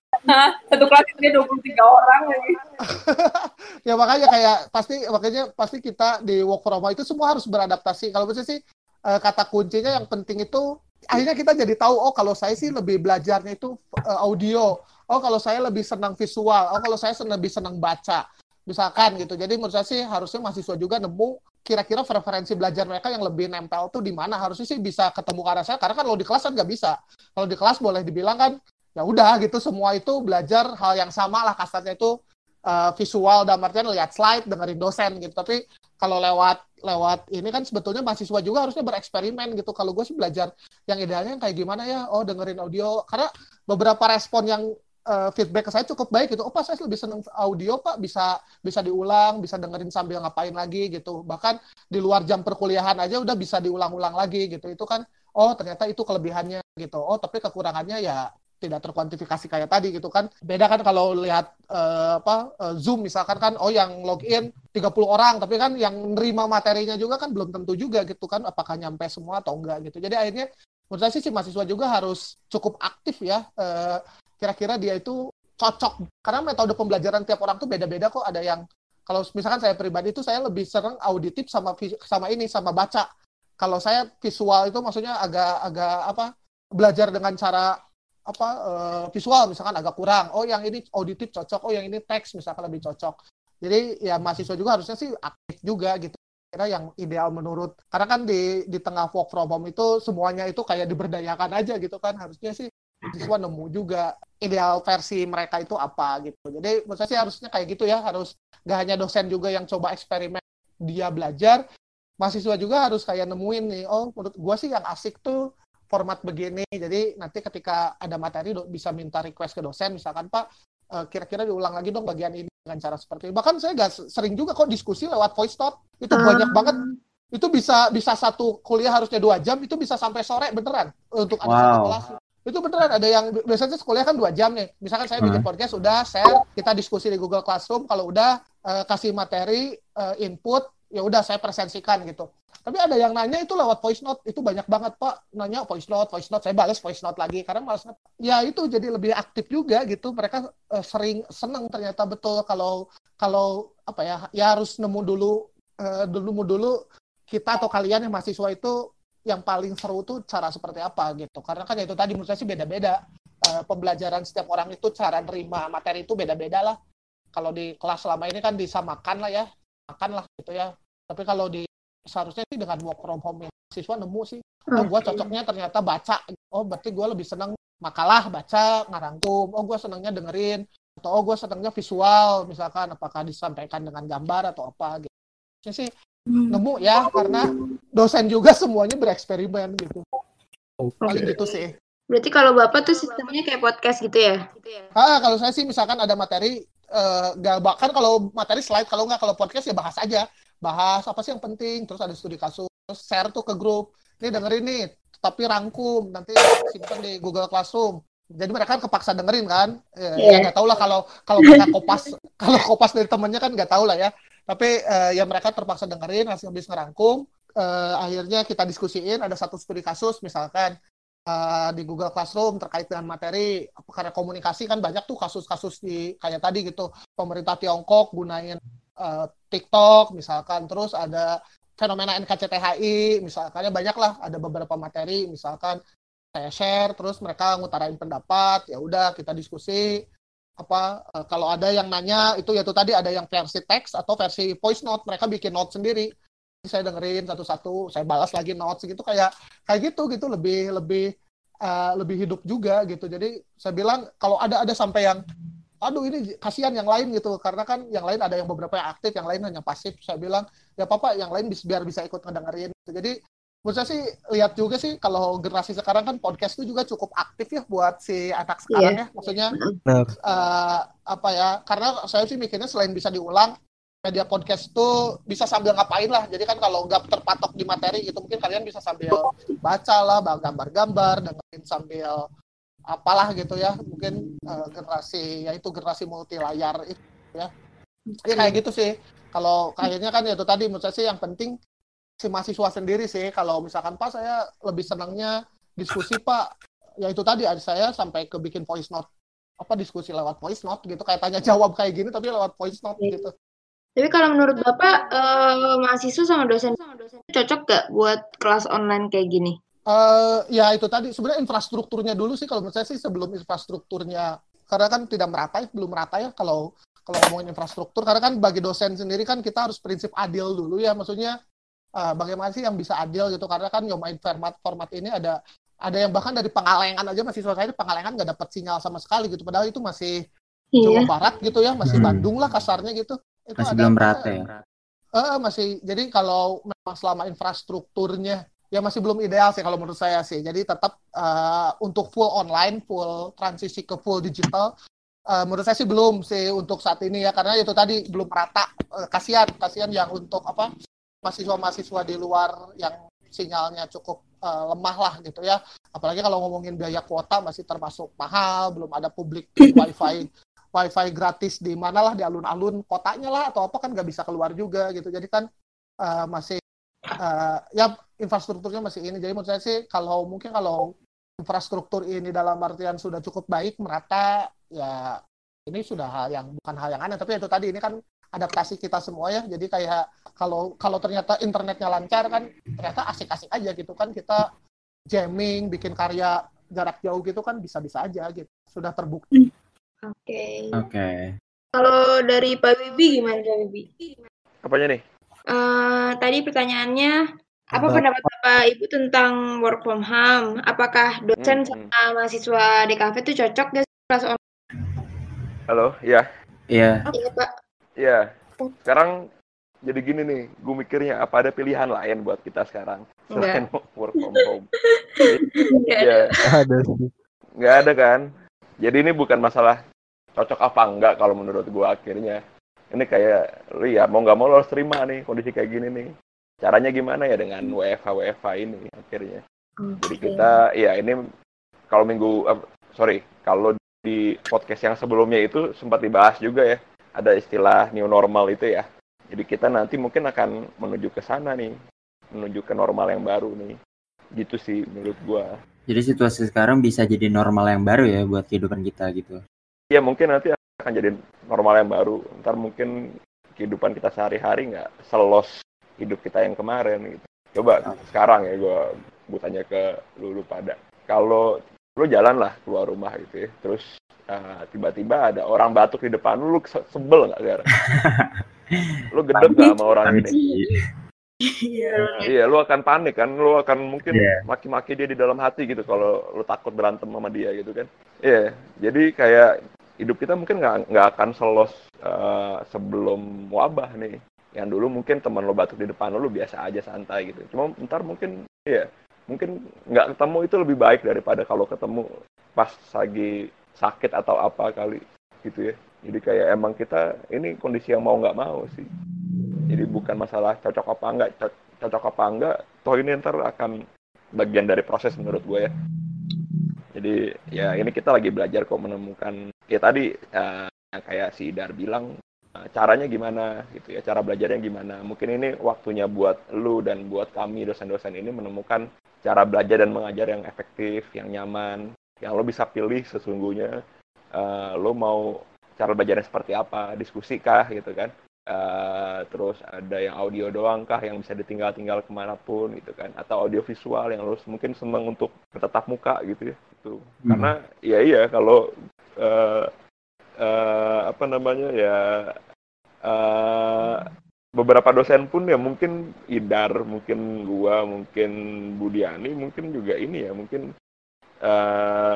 satu kelas dia 23 orang lagi. ya makanya kayak pasti makanya pasti kita di work from home itu semua harus beradaptasi. Kalau bisa sih uh, kata kuncinya yang penting itu akhirnya kita jadi tahu oh kalau saya sih lebih belajarnya itu uh, audio. Oh kalau saya lebih senang visual. Oh kalau saya lebih senang baca. Misalkan gitu. Jadi menurut saya sih harusnya mahasiswa juga nemu kira-kira preferensi belajar mereka yang lebih nempel tuh di mana harusnya sih bisa ketemu ke arah saya karena kan kalau di kelas kan nggak bisa kalau di kelas boleh dibilang kan ya udah gitu semua itu belajar hal yang sama lah kasarnya itu uh, visual dan artian lihat slide dengerin dosen gitu. Tapi kalau lewat lewat ini kan sebetulnya mahasiswa juga harusnya bereksperimen gitu. Kalau gue sih belajar yang idealnya kayak gimana ya? Oh dengerin audio. Karena beberapa respon yang uh, feedback ke saya cukup baik gitu. Oh pak saya lebih seneng audio pak. Bisa bisa diulang bisa dengerin sambil ngapain lagi gitu. Bahkan di luar jam perkuliahan aja udah bisa diulang-ulang lagi gitu. Itu kan oh ternyata itu kelebihannya gitu. Oh tapi kekurangannya ya tidak terkuantifikasi kayak tadi gitu kan. Beda kan kalau lihat uh, apa uh, Zoom misalkan kan oh yang login 30 orang tapi kan yang nerima materinya juga kan belum tentu juga gitu kan apakah nyampe semua atau enggak gitu. Jadi akhirnya menurut saya sih si mahasiswa juga harus cukup aktif ya uh, kira-kira dia itu cocok karena metode pembelajaran tiap orang tuh beda-beda kok ada yang kalau misalkan saya pribadi itu saya lebih sering auditif sama sama ini sama baca. Kalau saya visual itu maksudnya agak agak apa belajar dengan cara apa uh, visual misalkan agak kurang. Oh yang ini auditif cocok. Oh yang ini teks misalkan lebih cocok. Jadi ya mahasiswa juga harusnya sih aktif juga gitu. Kira yang ideal menurut karena kan di di tengah work from home itu semuanya itu kayak diberdayakan aja gitu kan. Harusnya sih siswa nemu juga ideal versi mereka itu apa gitu. Jadi menurut saya sih harusnya kayak gitu ya. Harus gak hanya dosen juga yang coba eksperimen dia belajar. Mahasiswa juga harus kayak nemuin nih oh menurut gua sih yang asik tuh format begini. Jadi nanti ketika ada materi bisa minta request ke dosen, misalkan Pak, eh, kira-kira diulang lagi dong bagian ini dengan cara seperti ini. Bahkan saya gak sering juga kok diskusi lewat voice note. Itu uh. banyak banget. Itu bisa bisa satu kuliah harusnya dua jam, itu bisa sampai sore beneran untuk ada wow. satu kelas. Itu beneran ada yang biasanya kuliah kan dua jam nih. Misalkan saya bikin podcast, udah share, kita diskusi di Google Classroom. Kalau udah uh, kasih materi, uh, input, ya udah saya presensikan gitu. Tapi ada yang nanya itu lewat voice note, itu banyak banget Pak nanya voice note, voice note, saya balas voice note lagi karena malas ya itu jadi lebih aktif juga gitu. Mereka uh, sering senang ternyata betul kalau kalau apa ya ya harus nemu dulu uh, dulu dulu kita atau kalian yang mahasiswa itu yang paling seru tuh cara seperti apa gitu. Karena kan ya itu tadi menurut saya sih beda-beda. Uh, pembelajaran setiap orang itu cara nerima materi itu beda-beda lah. Kalau di kelas selama ini kan disamakan lah ya, makan lah gitu ya. Tapi kalau di seharusnya sih dengan work from home siswa nemu sih. Oh gue cocoknya ternyata baca. Oh berarti gue lebih seneng makalah baca ngarangkum oh gue senengnya dengerin. Atau oh gue senengnya visual misalkan apakah disampaikan dengan gambar atau apa gitu. Ya sih hmm. nemu ya karena dosen juga semuanya bereksperimen gitu. Paling gitu sih. Berarti kalau bapak tuh sistemnya kayak podcast gitu ya? Ah kalau saya sih misalkan ada materi uh, gak bahkan kalau materi slide kalau nggak kalau podcast ya bahas aja. Bahas apa sih yang penting terus ada studi kasus terus share tuh ke grup. Ini dengerin nih tapi rangkum nanti simpan di Google Classroom. Jadi mereka kan kepaksa dengerin kan? Ya, yeah. ya nggak tahu lah kalau kalau mereka kopas kalau kopas dari temennya kan nggak tahu lah ya. Tapi uh, ya mereka terpaksa dengerin hasil habis ngerangkum. Uh, akhirnya kita diskusiin ada satu studi kasus misalkan uh, di Google Classroom terkait dengan materi karena komunikasi kan banyak tuh kasus-kasus di kayak tadi gitu. Pemerintah Tiongkok gunain uh, TikTok misalkan terus ada fenomena NKCTHI misalkan ya banyak lah ada beberapa materi misalkan saya share terus mereka ngutarain pendapat ya udah kita diskusi apa uh, kalau ada yang nanya itu ya itu tadi ada yang versi teks atau versi voice note mereka bikin note sendiri saya dengerin satu-satu saya balas lagi notes gitu kayak kayak gitu gitu. Lebih lebih uh, lebih hidup juga gitu. Jadi saya bilang kalau ada ada sampai yang aduh ini kasihan yang lain gitu. Karena kan yang lain ada yang beberapa yang aktif yang lain hanya pasif. Saya bilang ya papa yang lain biar bisa ikut ngedengerin. Gitu. jadi menurut saya sih lihat juga sih kalau generasi sekarang kan podcast itu juga cukup aktif ya buat si anak sekarang yeah. ya. Maksudnya uh, apa ya karena saya sih mikirnya selain bisa diulang media podcast tuh bisa sambil ngapain lah. Jadi kan kalau nggak terpatok di materi gitu mungkin kalian bisa sambil baca lah, gambar-gambar, dengerin sambil apalah gitu ya. Mungkin uh, generasi yaitu generasi multi layar itu ya. Jadi kayak gitu sih. Kalau kayaknya kan ya itu tadi menurut saya sih yang penting si mahasiswa sendiri sih. Kalau misalkan Pak saya lebih senangnya diskusi Pak. Ya itu tadi saya sampai ke bikin voice note apa diskusi lewat voice note gitu kayak tanya jawab kayak gini tapi lewat voice note Iya. gitu. Tapi kalau menurut Bapak, eh, mahasiswa sama dosen cocok gak buat kelas online kayak gini? eh ya itu tadi sebenarnya infrastrukturnya dulu sih kalau menurut saya sih sebelum infrastrukturnya karena kan tidak merata ya, belum merata ya kalau kalau ngomongin infrastruktur karena kan bagi dosen sendiri kan kita harus prinsip adil dulu ya maksudnya eh, bagaimana sih yang bisa adil gitu karena kan yang main format format ini ada ada yang bahkan dari Pengalengan aja mahasiswa saya Pengalengan nggak dapat sinyal sama sekali gitu padahal itu masih Jawa Iya. Barat gitu ya masih Hmm. Bandung lah kasarnya gitu itu Masih ada belum rata ya. Eh, masih jadi kalau memang selama infrastrukturnya ya masih belum ideal sih kalau menurut saya sih. Jadi tetap eh, untuk full online, full transisi ke full digital eh, menurut saya sih belum sih untuk saat ini ya karena itu tadi belum rata. Eh, kasihan, kasihan yang untuk apa mahasiswa-mahasiswa di luar yang sinyalnya cukup eh, lemah lah gitu ya. Apalagi kalau ngomongin biaya kuota masih termasuk mahal, belum ada publik wifi wifi gratis di mana lah di alun-alun kotanya lah atau apa kan nggak bisa keluar juga gitu. Jadi kan eh, masih eh, ya infrastrukturnya masih ini. Jadi menurut saya sih kalau mungkin kalau infrastruktur ini dalam artian sudah cukup baik merata ya ini sudah hal yang bukan hal yang aneh. Tapi itu tadi ini kan adaptasi kita semua ya. Jadi kayak kalau kalau ternyata internetnya lancar kan ternyata asik-asik aja gitu kan. Kita jamming bikin karya jarak jauh gitu kan bisa-bisa aja gitu. Sudah terbukti Oke. Oke. Kalau dari Pak Wibi gimana Pak Wibi? Apanya nih? Eh, tadi pertanyaannya, apa pendapat Bapak Ibu tentang work from home? Apakah dosen Hmm, sama mahasiswa di kafe itu cocok gak sih kelas online? Halo, ya, Iya. Iya, Pak. ya. Sekarang jadi gini nih, gue mikirnya apa ada pilihan lain buat kita sekarang selain work from home? Nggak ada. Ada sih. nggak ada kan. Jadi ini bukan masalah cocok apa enggak kalau menurut gue akhirnya. Ini kayak lu ya mau nggak mau lo harus terima nih kondisi kayak gini nih. Caranya gimana ya dengan WFH WFH ini akhirnya. Jadi Oke. kita ya ini kalau minggu eh, sorry kalau di podcast yang sebelumnya itu sempat dibahas juga ya ada istilah new normal itu ya. Jadi kita nanti mungkin akan menuju ke sana nih, menuju ke normal yang baru nih. Gitu sih menurut gua. Jadi situasi sekarang bisa jadi normal yang baru ya buat kehidupan kita gitu. Ya mungkin nanti akan jadi normal yang baru. Ntar mungkin kehidupan kita sehari-hari nggak selos hidup kita yang kemarin gitu. Coba sekarang ya gua gue tanya ke lu, lu pada. Kalau lu jalan lah keluar rumah gitu ya, terus uh, tiba-tiba ada orang batuk di depan lu, lu se- sebel nggak Gar? lu gedek nggak sama orang ini? Nah, iya, lu akan panik kan, lu akan mungkin Iya. maki-maki dia di dalam hati gitu kalau lu takut berantem sama dia gitu kan. Iya, jadi kayak hidup kita mungkin nggak nggak akan selos eh, sebelum wabah nih. Yang dulu mungkin teman lo batuk di depan lo, lu biasa aja santai gitu. Cuma ntar mungkin, iya, mungkin nggak ketemu itu lebih baik daripada kalau ketemu pas lagi sakit atau apa kali gitu ya. Jadi kayak emang kita ini kondisi yang mau nggak mau sih. Jadi bukan masalah cocok apa enggak, co- cocok apa enggak, toh ini ntar akan bagian dari proses menurut gue ya. Jadi ya ini kita lagi belajar kok menemukan ya tadi yang kayak si Idar bilang eh, caranya gimana gitu ya, cara belajarnya gimana. Mungkin ini waktunya buat lu dan buat kami dosen-dosen ini menemukan cara belajar dan mengajar yang efektif, yang nyaman, yang lo bisa pilih sesungguhnya eh, lo mau cara belajarnya seperti apa, diskusi kah gitu kan. Eh, terus ada yang audio doang kah yang bisa ditinggal-tinggal ke mana pun gitu kan. Atau audio visual yang lu mungkin seneng untuk bertatap muka gitu ya itu Hmm. karena ya iya kalau eh, eh, apa namanya ya eh, beberapa dosen pun ya mungkin Idar mungkin gua mungkin Budiani mungkin juga ini ya mungkin eh,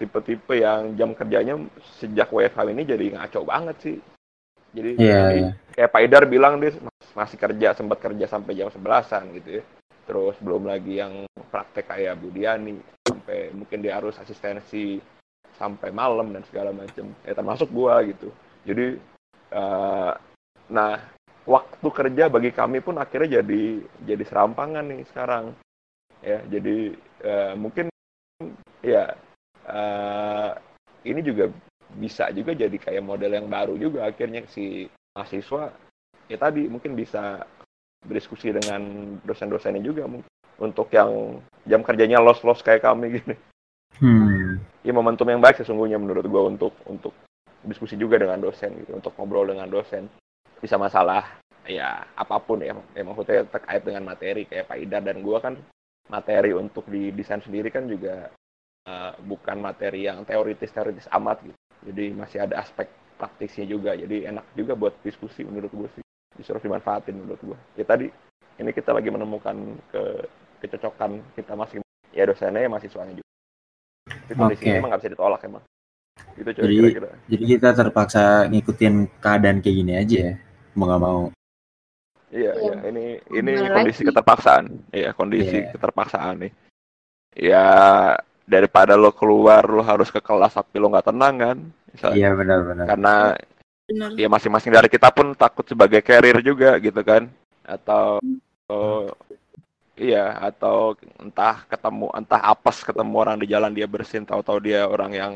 tipe-tipe yang jam kerjanya sejak WFH ini jadi ngaco banget sih jadi Iya, jadi iya. kayak Pak Idar bilang dia masih kerja sempat kerja sampai jam 11-an gitu ya. Terus belum lagi yang praktek kayak Budiani sampai mungkin dia harus asistensi sampai malam dan segala macam. Ya termasuk gua gitu. Jadi eh, nah waktu kerja bagi kami pun akhirnya jadi jadi serampangan nih sekarang ya jadi uh, mungkin ya uh, ini juga bisa juga jadi kayak model yang baru juga akhirnya si mahasiswa ya tadi mungkin bisa berdiskusi dengan dosen-dosennya juga mungkin untuk yang jam kerjanya los-los kayak kami gini. Hmm. Ya momentum yang baik sesungguhnya menurut gue untuk untuk diskusi juga dengan dosen gitu, untuk ngobrol dengan dosen. Bisa masalah ya apa pun ya, ya maksudnya terkait dengan materi kayak Pak Idar dan gue kan materi untuk di desain sendiri kan juga uh, bukan materi yang teoritis teoritis amat gitu jadi masih ada aspek praktisnya juga. Jadi enak juga buat diskusi menurut gue sih. Disuruh dimanfaatin menurut gue ya tadi ini kita lagi menemukan ke kecocokan kita masih ya dosennya ya mahasiswanya juga. Tapi kondisinya okay. emang nggak bisa ditolak emang. Gitu coba jadi, kira-kira. jadi kita terpaksa ngikutin keadaan kayak gini aja ya. Mau nggak mau. Iya iya. Ya. ini ini kondisi lagi. keterpaksaan. Iya kondisi yeah. keterpaksaan nih. Ya daripada lo keluar lo harus ke kelas tapi lo nggak tenang kan? Iya benar-benar karena benar. ya masing-masing dari kita pun takut sebagai carrier juga gitu kan? Atau oh, iya atau entah ketemu entah apes ketemu orang di jalan dia bersin tahu-tahu dia orang yang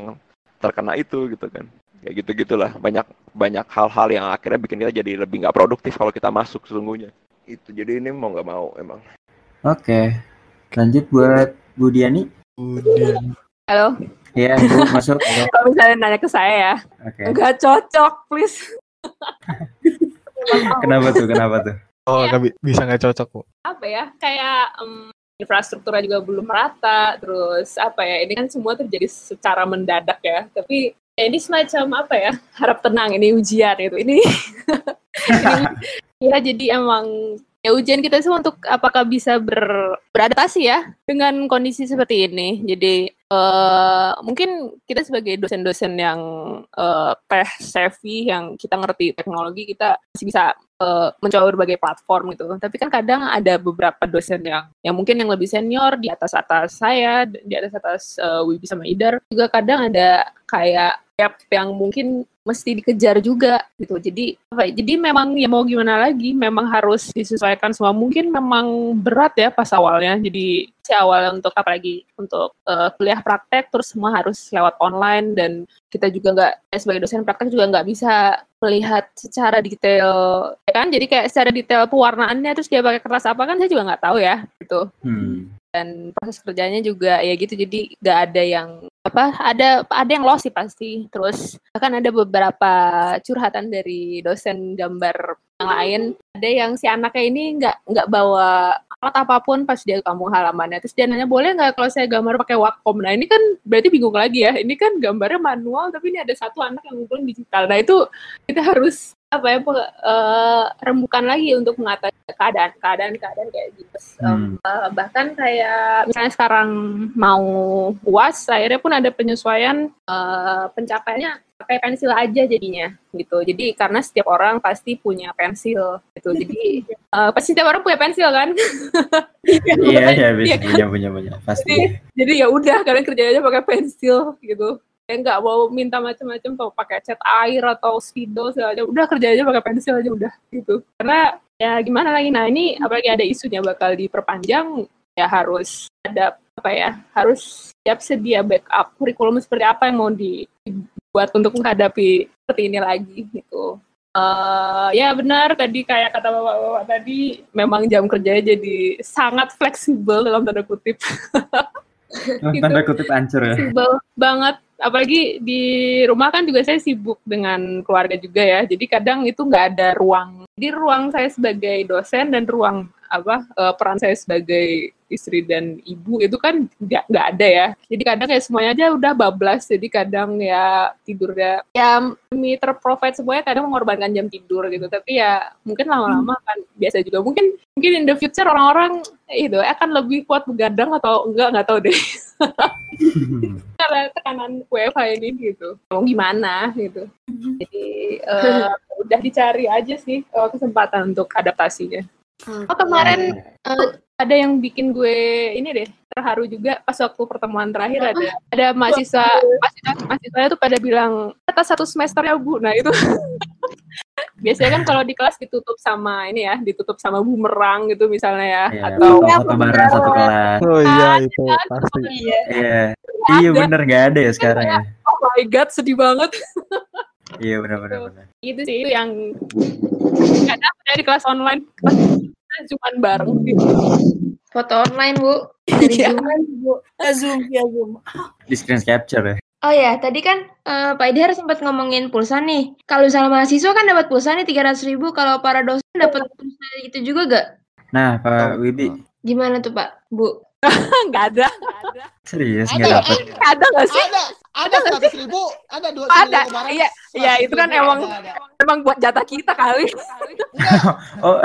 terkena itu gitu kan? Kayak gitu gitulah banyak banyak hal-hal yang akhirnya bikin kita jadi lebih nggak produktif kalau kita masuk sesungguhnya. Itu. Jadi ini mau nggak mau emang. Oke. Lanjut buat Bu Kemudian. Halo. Iya, Bu, masuk. Kalau misalnya nanya ke saya ya, okay. nggak cocok, please. kenapa tuh? Kenapa tuh? Oh, ya. bisa nggak cocok, Bu. Apa ya? Kayak um, infrastrukturnya juga belum rata, terus apa ya? Ini kan semua terjadi secara mendadak ya. Tapi ya ini semacam apa ya? Harap tenang, ini ujian itu. Ini, ini ya jadi emang ya ujian kita semua untuk apakah bisa ber, beradaptasi ya dengan kondisi seperti ini. Jadi uh, mungkin kita sebagai dosen-dosen yang uh, savvy, yang kita ngerti teknologi, kita masih bisa uh, mencoba berbagai platform gitu. Tapi kan kadang ada beberapa dosen yang yang mungkin yang lebih senior di atas atas saya, di atas atas uh, Wibi sama Idar, juga kadang ada kayak gap yang mungkin mesti dikejar juga gitu. Jadi apa? Ya, jadi memang ya mau gimana lagi, memang harus disesuaikan semua. Mungkin memang berat ya pas awalnya. Jadi si awal untuk apalagi untuk uh, kuliah praktek terus semua harus lewat online dan kita juga nggak ya sebagai dosen praktek juga nggak bisa melihat secara detail ya kan jadi kayak secara detail pewarnaannya terus dia pakai kertas apa kan saya juga nggak tahu ya gitu hmm dan proses kerjanya juga ya gitu jadi nggak ada yang apa ada ada yang loss sih pasti. Terus akan ada beberapa curhatan dari dosen gambar yang lain. Ada yang si anaknya ini nggak nggak bawa alat apa pun pas dia kamu halamannya. Terus dia nanya boleh nggak kalau saya gambar pakai Wacom? Nah ini kan berarti bingung lagi ya. Ini kan gambarnya manual tapi ini ada satu anak yang ngumpulin digital. Nah itu kita harus apa ya uh, rembukan lagi untuk mengatasi keadaan keadaan keadaan kayak gitu. Hmm. uh, bahkan kayak misalnya sekarang mau uas akhirnya pun ada penyesuaian uh, pencapaiannya pakai pensil aja jadinya gitu. Jadi karena setiap orang pasti punya pensil gitu. Jadi uh, pasti setiap orang punya pensil kan? Iya iya bisa punya punya punya. Pasti. Jadi, jadi ya udah kalian kerjanya pakai pensil gitu nggak mau minta macam-macam kalau pakai cat air atau spidol segala udah kerja aja pakai pensil aja udah gitu karena ya gimana lagi nah ini apalagi ada isunya bakal diperpanjang ya harus ada apa ya harus siap sedia backup kurikulum seperti apa yang mau dibuat untuk menghadapi seperti ini lagi gitu Uh, ya benar tadi kayak kata bapak-bapak tadi memang jam kerjanya jadi sangat fleksibel dalam tanda kutip. gitu. Tanda kutip ancur ya. Fleksibel banget apalagi di rumah kan juga saya sibuk dengan keluarga juga ya. Jadi kadang itu nggak ada ruang. Di ruang saya sebagai dosen dan ruang apa uh, peran saya sebagai istri dan ibu itu kan nggak nggak ada ya. Jadi kadang kayak semuanya aja udah bablas. Jadi kadang ya tidurnya ya demi terprovide semuanya kadang mengorbankan jam tidur gitu. Tapi ya mungkin lama-lama kan biasa juga. Mungkin mungkin in the future orang-orang itu akan lebih kuat begadang atau enggak nggak tahu deh. Karena tekanan WFH ini gitu. Mau gimana gitu. Jadi uh, udah dicari aja sih uh, kesempatan untuk adaptasinya. Oh kemarin uh, ada yang bikin gue ini deh terharu juga pas waktu pertemuan terakhir ada ada mahasiswa mahasiswa mahasiswa tuh pada bilang atas satu semester ya bu. Nah itu Biasanya kan kalau di kelas ditutup sama ini ya, ditutup sama bumerang gitu misalnya ya, Iya, atau foto bareng satu kelas. Oh iya itu kan? pasti. Iya. Iya. Iya bener nggak ada ya sekarang ya. oh my god sedih banget. Iya bener bener bener. itu sih itu yang nggak dapet ya di kelas online. Kelas cuman bareng gitu. Foto online, Bu. Dari Iya. Zoom. Ya Zoom, ya Zoom. Di screen capture ya. Oh ya, tadi kan eh, Pak Idhar sempat ngomongin pulsa nih. Kalau misalnya mahasiswa kan dapat pulsa nih 300 ribu, kalau para dosen dapat pulsa itu juga gak? Nah Pak Wibi Gimana tuh Pak, Bu? Nggak ada. serius Ada, nggak dapet? Ada nggak sih? Ada, ada seratus ribu, ada dua Ada. seminggu kemarin. Iya, iya, 100.000 itu kan ada, emang- ada. Emang buat jatah kita kali. Oh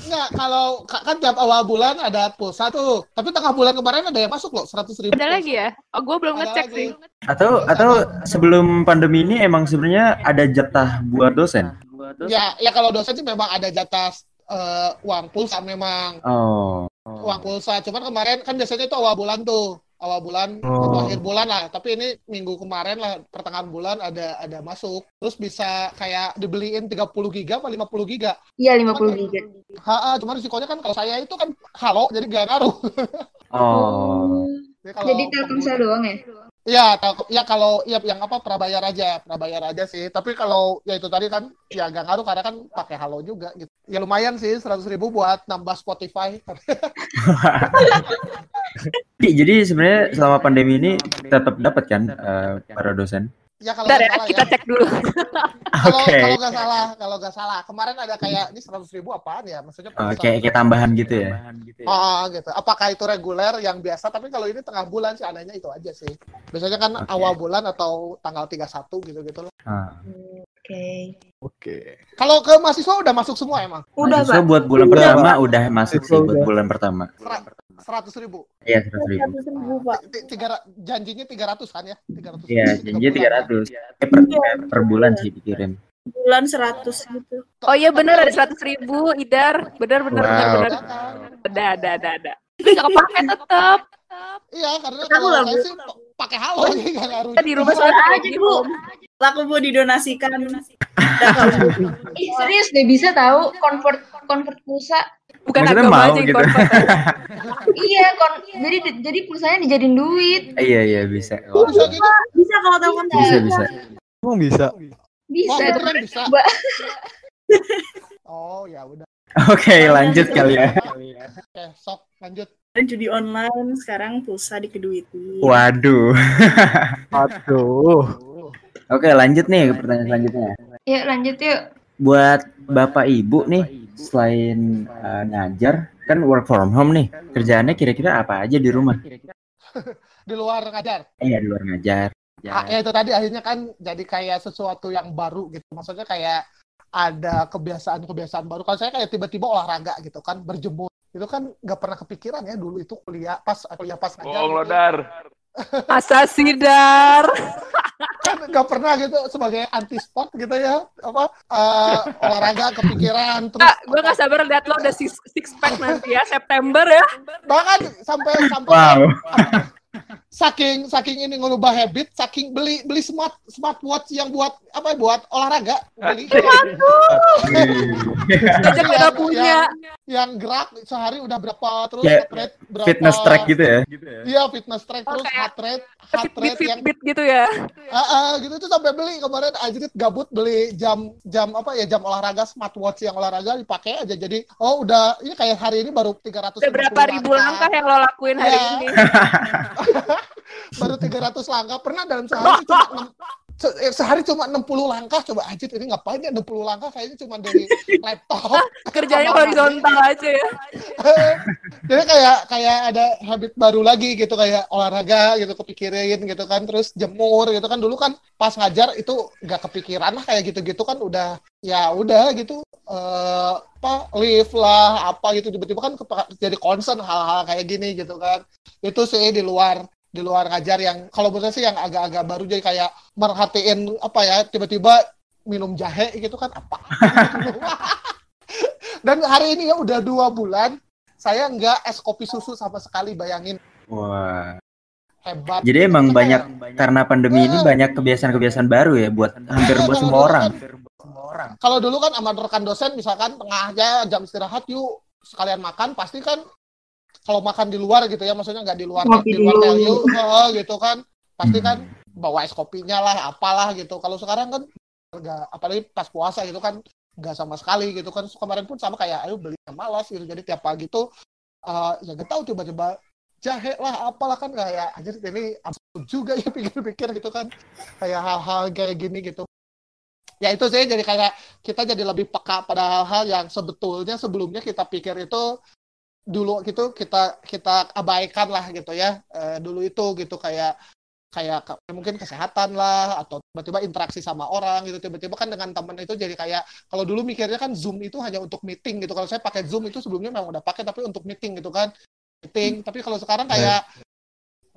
Enggak, kalau ka- kan tiap awal bulan ada pulsa tuh. Tapi tengah bulan kemarin ada yang masuk loh, seratus ribu. Ada lagi ya? Oh, gue belum Ada ngecek lagi. sih. atau atau sebelum pandemi ini emang sebenarnya ada jatah buat dosen? Ya, ya kalau dosen sih memang ada jatah eh, uang pulsa memang Oh. uang pulsa. Cuman kemarin kan biasanya itu awal bulan tuh, awal bulan Oh. atau akhir bulan lah. Tapi ini minggu kemarin lah pertengahan bulan ada ada masuk. Terus bisa kayak dibeliin 30 giga apa 50 giga. Iya, 50 giga. Ha, cuman risikonya kan kalau saya itu kan halo jadi gak ngaruh. Oh. Jadi, kalau Jadi Telkomsel doang ya? Ya, ya kalau ya yang apa prabayar aja, prabayar aja sih. Tapi kalau ya itu tadi kan ya gak ngaruh karena kan pakai halo juga gitu. Ya lumayan sih 100 ribu buat nambah Spotify. Jadi- Jadi sebenarnya selama pandemi ini tetap dapat kan eh, para dosen? ya kalau Bentar ya, salah kita ya. cek dulu. Kalau Oke. kalau nggak salah, kalau nggak salah. Kemarin ada kayak ini 100 ribu apaan ya? Maksudnya Oh, kayak kayak tambahan gitu ya? Oh, gitu. Apakah itu reguler yang biasa? Tapi kalau ini tengah bulan sih anehnya itu aja sih. Biasanya kan Oke. awal bulan atau tanggal 31 gitu-gitu loh. Ah. Oke. Oke. Kalau ke mahasiswa udah masuk semua emang? Udah, Mahasiswa Pak. buat bulan Udah, pertama udah masuk sih buat bulan pertama. Seratus ribu. Iya seratus ribu. ribu, Pak. Ti- Tiga, janjinya 300 kan ya? 300. Iya janji tiga ratus. Eh, per, eh, per bulan sih dikirim. Bulan 100 gitu. Oh iya benar ada seratus ribu, Idar. Benar benar benar Wow. benar. Ada ada ada ada. Tapi kepake tetap. Iya, karena kalau saya sih pakai halo ngaruh. Kita di rumah soalnya aja, Bu. Laku Bu didonasikan. Ih, serius gak bisa tahu convert convert pulsa. Bukan Maksudnya agama mau aja gitu. convert. iya, kon jadi jadi pulsanya dijadiin duit. Iya iya bisa. Oh, bisa gitu. Bisa kalau telepon Bisa bisa. Emang bisa? Bisa. Wah, bisa. Coba. Oh, ya udah. Oke lanjut kali ya. Oke, sok lanjut. Dan judi online sekarang pulsa dikeduitin. Waduh. Aduh. Oke lanjut nih ke pertanyaan selanjutnya. Yuk lanjut yuk. Buat bapak ibu nih selain eh, ngajar kan work from home nih kerjaannya kira-kira apa aja di rumah? Di luar ngajar. Iya di luar ngajar. Ah, ya itu tadi akhirnya kan jadi kayak sesuatu yang baru gitu. Maksudnya kayak ada kebiasaan-kebiasaan baru. Kalau saya kayak tiba-tiba olahraga gitu kan, berjemur. Itu kan nggak pernah kepikiran ya dulu itu kuliah pas kuliah pas ngajar. Bohong lo, gitu. Dar. Masa sih Dar? kan nggak pernah gitu sebagai anti sport gitu ya apa eh, olahraga kepikiran terus Kak, gue gak sabar lihat lo udah six, six pack nanti ya September ya. bahkan sampai sampai Wow. saking saking ini ngubah habit saking beli beli smart smartwatch yang buat apa ya buat olahraga beli gak ada punya. yang gerak sehari udah berapa terus Kayak heart rate berapa Fitness track gitu ya? iya fitness track terus Oke. heart rate heart rate yang Fitbit gitu ya. ah, ah, gitu tuh sampai beli kemarin Ajrit gabut beli jam jam apa ya jam olahraga smartwatch yang olahraga dipakai aja jadi oh udah ini kayak hari ini baru 300 Udah berapa ribu langkah yang lo lakuin hari Iya. ini? baru 300 langkah. Pernah dalam sehari cuma enam- se- eh, sehari cuma 60 langkah? Coba Ajit ini ngapain ya 60 langkah? Kayaknya cuma dari laptop. Kerjanya horizontal aja ya. jadi kayak kayak ada habit baru lagi gitu kayak olahraga gitu kepikirin gitu kan terus jemur gitu kan. Dulu kan pas ngajar itu nggak kepikiran lah kayak gitu-gitu kan udah ya udah gitu eh apa lift lah apa gitu. Tiba-tiba kan jadi concern hal-hal kayak gini gitu kan. Itu sih di luar di luar ngajar yang kalau menurut saya sih yang agak-agak baru jadi kayak merhatiin apa ya tiba-tiba minum jahe gitu kan apa dan hari ini ya udah dua bulan saya nggak es kopi susu sama sekali bayangin Wah. hebat Jadi emang banyak kayak, karena pandemi ini banyak kebiasaan-kebiasaan baru ya buat hampir buat semua orang. semua orang. Kalau dulu kan sama rekan dosen misalkan tengah aja jam istirahat yuk sekalian makan pasti kan kalau makan di luar gitu ya maksudnya nggak di luar Ngopi di luar dulu. TLU oh, gitu kan. Pasti kan Hmm. bawa es kopinya lah apalah gitu. Kalau sekarang kan nggak apalagi pas puasa gitu kan nggak sama sekali gitu kan. Kemarin pun sama kayak ayo beli malas gitu. Jadi tiap pagi tuh eh, ya nggak tahu tiba-tiba jahe lah apalah kan. Kayak anjir ini absurd juga ya pikir-pikir gitu kan. Kayak hal-hal kayak gini gitu. Ya itu sih jadi kayak kita jadi lebih peka pada hal-hal yang sebetulnya sebelumnya kita pikir itu dulu gitu kita kita abaikan lah gitu ya Eh, dulu itu gitu kayak kayak mungkin kesehatan lah atau tiba-tiba interaksi sama orang gitu tiba-tiba kan dengan temen itu jadi kayak kalau dulu mikirnya kan zoom itu hanya untuk meeting gitu kalau saya pakai zoom itu sebelumnya memang udah pakai tapi untuk meeting gitu kan meeting. Tapi kalau sekarang kayak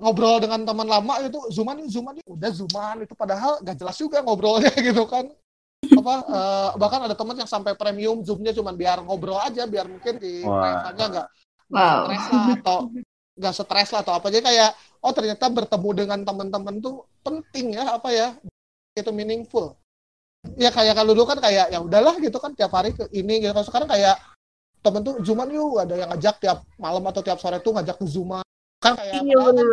ngobrol dengan teman lama itu zooman zooman udah zooman itu padahal gak jelas juga ngobrolnya gitu kan. Apa eh, bahkan ada teman yang sampai premium zoomnya cuma biar ngobrol aja biar mungkin di nggak Wow. stres lah atau nggak stres lah atau apa. Jadi kayak oh ternyata bertemu dengan teman-teman tuh penting ya apa ya itu meaningful. Ya kayak kalau dulu kan kayak ya udahlah gitu kan tiap hari ke ini gitu. Kalau sekarang kayak temen tuh zooman yuk ada yang ngajak tiap malam atau tiap sore tuh ngajak ke zooman kan kayak Iya, bener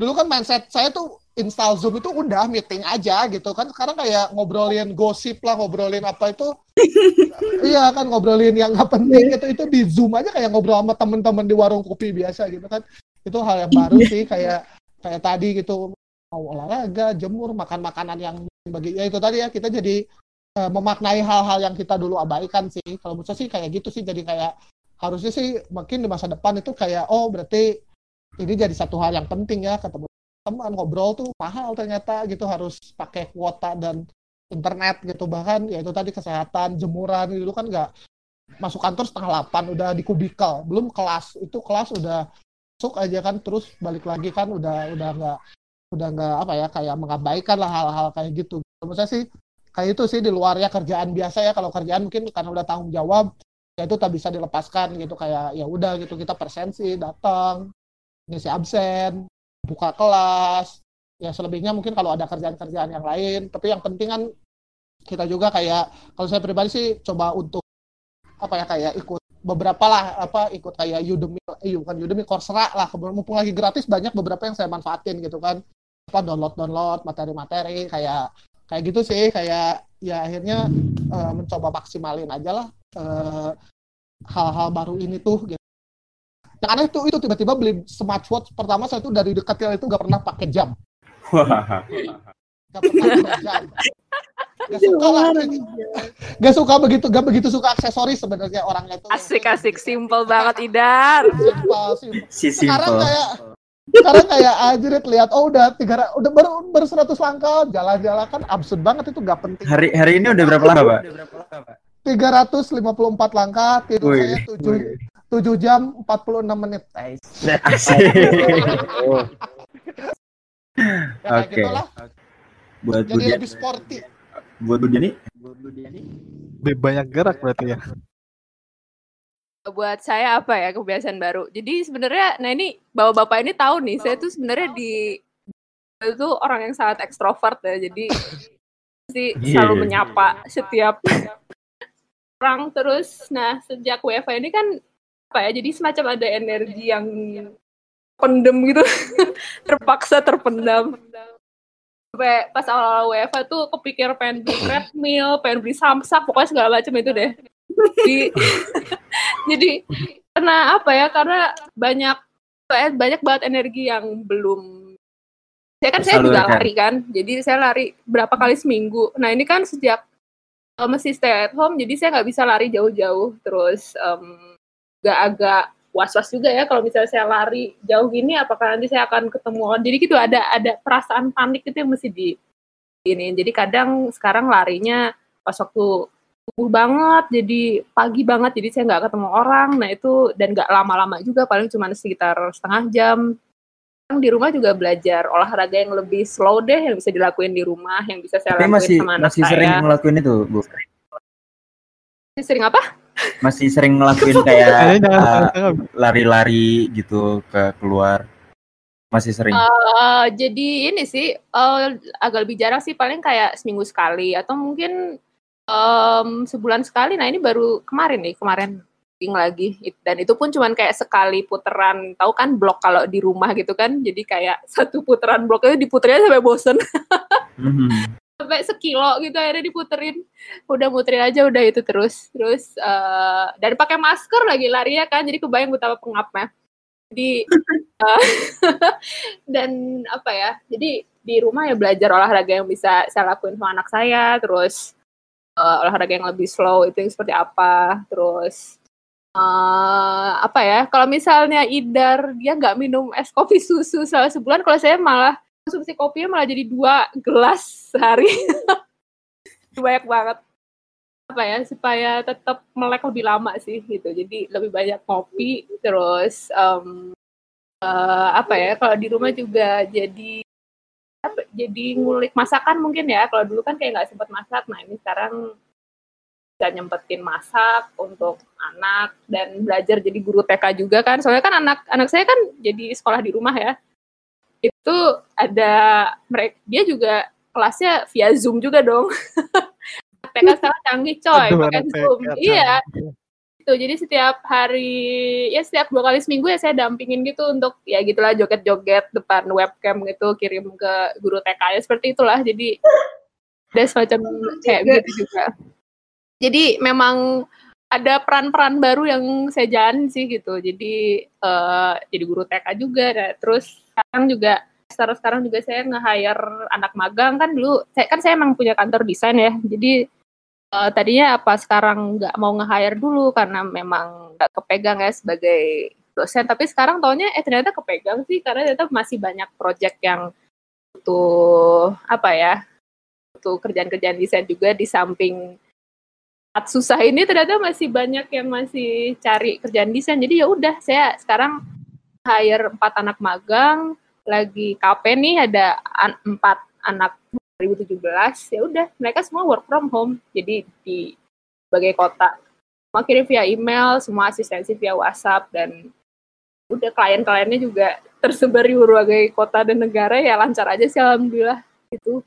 dulu, kan mindset saya tuh install zoom itu udah meeting aja gitu kan. Sekarang kayak ngobrolin gosip lah ngobrolin apa itu. Iya kan ngobrolin yang nggak penting itu itu di zoom aja kayak ngobrol sama temen-temen di warung kopi biasa gitu kan. Itu hal yang baru sih kayak kayak tadi gitu. Mau olahraga jemur makan makanan yang bagi ya itu tadi ya kita jadi eh, memaknai hal-hal yang kita dulu abaikan sih. Kalau menurut saya sih kayak gitu sih jadi kayak harusnya sih mungkin di masa depan itu kayak oh berarti ini jadi satu hal yang penting ya ketemu teman ngobrol tuh mahal ternyata gitu harus pakai kuota dan internet gitu. Bahkan ya itu tadi kesehatan jemuran dulu kan nggak masuk kantor setengah delapan udah di kubikel. Belum kelas itu kelas udah masuk aja kan terus balik lagi kan udah udah nggak udah nggak apa ya kayak mengabaikan lah hal-hal kayak gitu. Menurut saya sih kayak itu sih di luarnya kerjaan biasa ya. Kalau kerjaan mungkin karena udah tanggung jawab ya itu tak bisa dilepaskan gitu. Kayak ya udah gitu kita presensi datang ngisi absen buka kelas. Ya selebihnya mungkin kalau ada kerjaan-kerjaan yang lain. Tapi yang penting kan kita juga kayak kalau saya pribadi sih coba untuk apa ya kayak ikut beberapa lah apa ikut kayak Udemy eh, bukan Udemy Coursera lah. Mumpung lagi gratis banyak beberapa yang saya manfaatin gitu kan. Apa download download materi-materi kayak kayak gitu sih. Kayak ya akhirnya eh, mencoba maksimalin aja lah eh, hal-hal baru ini tuh gitu. Yang aneh tuh itu tiba-tiba beli smartwatch pertama saya tuh dari dekat itu nggak pernah pakai jam. Gak pernah pakai jam. Gak suka lah. Gak suka begitu, gak begitu suka aksesoris sebenarnya orangnya itu. Asik asik simple banget Idar. Simpel, simpel. Si Sekarang simple. kayak sekarang kayak anjrit lihat oh udah tiga udah baru baru 100 langkah jalan-jalan kan absurd banget itu gak penting. Hari hari ini udah berapa lama, Pak? 354 langkah tidur saya 7 7 jam 46 menit. Asik. Ya kayak Oke. gitulah. Buat Jadi Budian, lebih sporty. buat Budian Lebih banyak gerak berarti ya. Buat saya apa ya kebiasaan baru. Jadi sebenarnya, nah ini bapak-bapak ini tahu nih, saya tuh sebenarnya di itu orang yang sangat ekstrovert ya. Jadi pasti selalu Iya. menyapa setiap orang terus. Nah sejak WFH ini kan apa ya? Jadi semacam ada energi yang pendem gitu, terpaksa terpendam. Sampai pas awal-awal WFH tuh kepikir pengen beli treadmill, pengen beli samsak, pokoknya segala macam itu deh. Jadi, jadi karena apa ya? Karena banyak kayak banyak banget energi yang belum. Saya kan saya juga lari kan, jadi saya lari berapa kali seminggu. Nah ini kan sejak eh, masih stay at home, jadi saya nggak bisa lari jauh-jauh. Terus nggak agak was-was juga ya kalau misalnya saya lari jauh gini, apakah nanti saya akan ketemu orang. Jadi gitu ada ada perasaan panik itu yang mesti di ini. Jadi kadang sekarang larinya pas waktu subuh banget, jadi pagi banget, jadi saya nggak ketemu orang. Nah itu dan nggak lama-lama juga, paling cuma sekitar setengah jam. Di rumah juga belajar olahraga yang lebih slow deh, yang bisa dilakuin di rumah, yang bisa saya Tapi lakuin masih sama anak masih saya. sering ngelakuin itu, Bu. Masih sering apa? Masih sering ngelakuin kayak uh, jangan. lari-lari gitu ke keluar. Masih sering. Eh, jadi ini sih eh, agak lebih jarang sih, paling kayak seminggu sekali atau mungkin em, sebulan sekali. Nah ini baru kemarin nih, kemarin syuting lagi. Dan itu pun cuman kayak sekali puteran. Tahu kan blok kalau di rumah gitu kan. Jadi kayak satu puteran blok itu diputerin sampai bosen. Mhm. Sampai sekilo gitu akhirnya diputerin. Udah muterin aja udah itu terus. Terus eh, dan pakai masker lagi lari ya kan. Jadi kebayang betapa pengapnya. Jadi eh, dan apa ya jadi di rumah ya belajar olahraga yang bisa saya lakuin sama anak saya. Terus eh, olahraga yang lebih slow itu yang seperti apa. Terus eh, apa ya kalau misalnya Idar dia nggak minum es kopi susu selama sebulan kalau saya malah konsumsi kopinya malah jadi dua gelas sehari. Banyak banget. Apa ya supaya tetap melek lebih lama sih gitu. Jadi lebih banyak kopi terus em, eh, apa ya kalau di rumah juga jadi jadi ngulik masakan mungkin ya. Kalau dulu kan kayak nggak sempat masak. Nah ini sekarang bisa nyempetin masak untuk anak dan belajar jadi guru TK juga kan. Soalnya kan anak anak saya kan jadi sekolah di rumah ya itu ada mereka dia juga kelasnya via Zoom juga dong. TK sekarang canggih coy, Aduh, pakai Zoom. Iya, canggih. itu jadi setiap hari ya setiap dua kali seminggu ya saya dampingin gitu untuk ya gitulah joget-joget depan webcam gitu kirim ke guru TK ya seperti itulah jadi ada semacam kayak begitu juga jadi memang ada peran-peran baru yang saya jalan sih gitu. Jadi eh, jadi guru TK juga. Nah, terus sekarang juga sekarang sekarang juga saya nge-hire anak magang. Kan dulu saya kan saya emang punya kantor desain ya. Jadi eh, tadinya apa sekarang nggak mau nge-hire dulu karena memang nggak kepegang ya sebagai dosen. Tapi sekarang taunya eh ternyata kepegang sih. Karena ternyata masih banyak project yang butuh apa ya butuh kerjaan-kerjaan desain juga di samping saat susah ini ternyata masih banyak yang masih cari kerjaan desain. Jadi ya udah saya sekarang hire empat anak magang lagi KP nih ada an- empat anak 2017 ya udah mereka semua work from home jadi di berbagai kota. Semua kirim via email semua asistensi via WhatsApp dan udah klien-kliennya juga tersebar di berbagai kota dan negara ya lancar aja sih alhamdulillah. Itu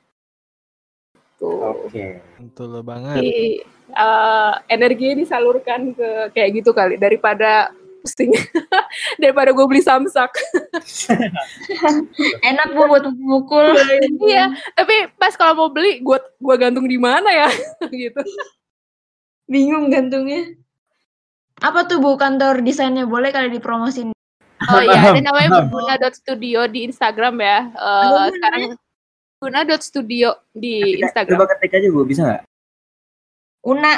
tuh Oke. Betul banget. Jadi, eh, energinya disalurkan ke kayak gitu kali daripada pusing daripada gue beli samsak Enak bu buat mukul. iya tapi pas kalau mau beli gue gua gantung di mana ya gitu Bingung gantungnya. Apa tuh bu kantor desainnya boleh kali dipromosin? oh iya ada namanya paham. guna.studio di Instagram ya Eh, Bu sekarang guna.studio di Instagram Coba ketik aja bu, bisa nggak? Una.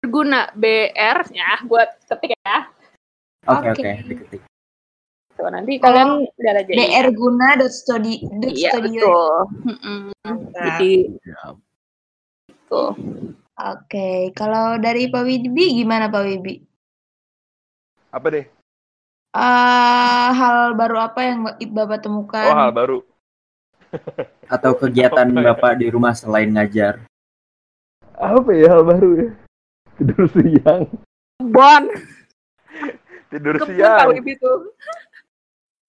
guna BR ya buat ketik ya Oke Oke. oke, diketik. Tuh, nanti kalian udah aja dr guna dot iya studio. betul Mm-mm. jadi tuh Oke, kalau dari Pak Wibi gimana Pak Wibi? Apa deh? Eh, hal baru apa yang Bapak temukan? Oh, hal baru. Atau kegiatan Apa ya? bapak di rumah selain ngajar? Apa ya hal baru ya? Tidur siang. Bon Tidur kebun siang. kalau itu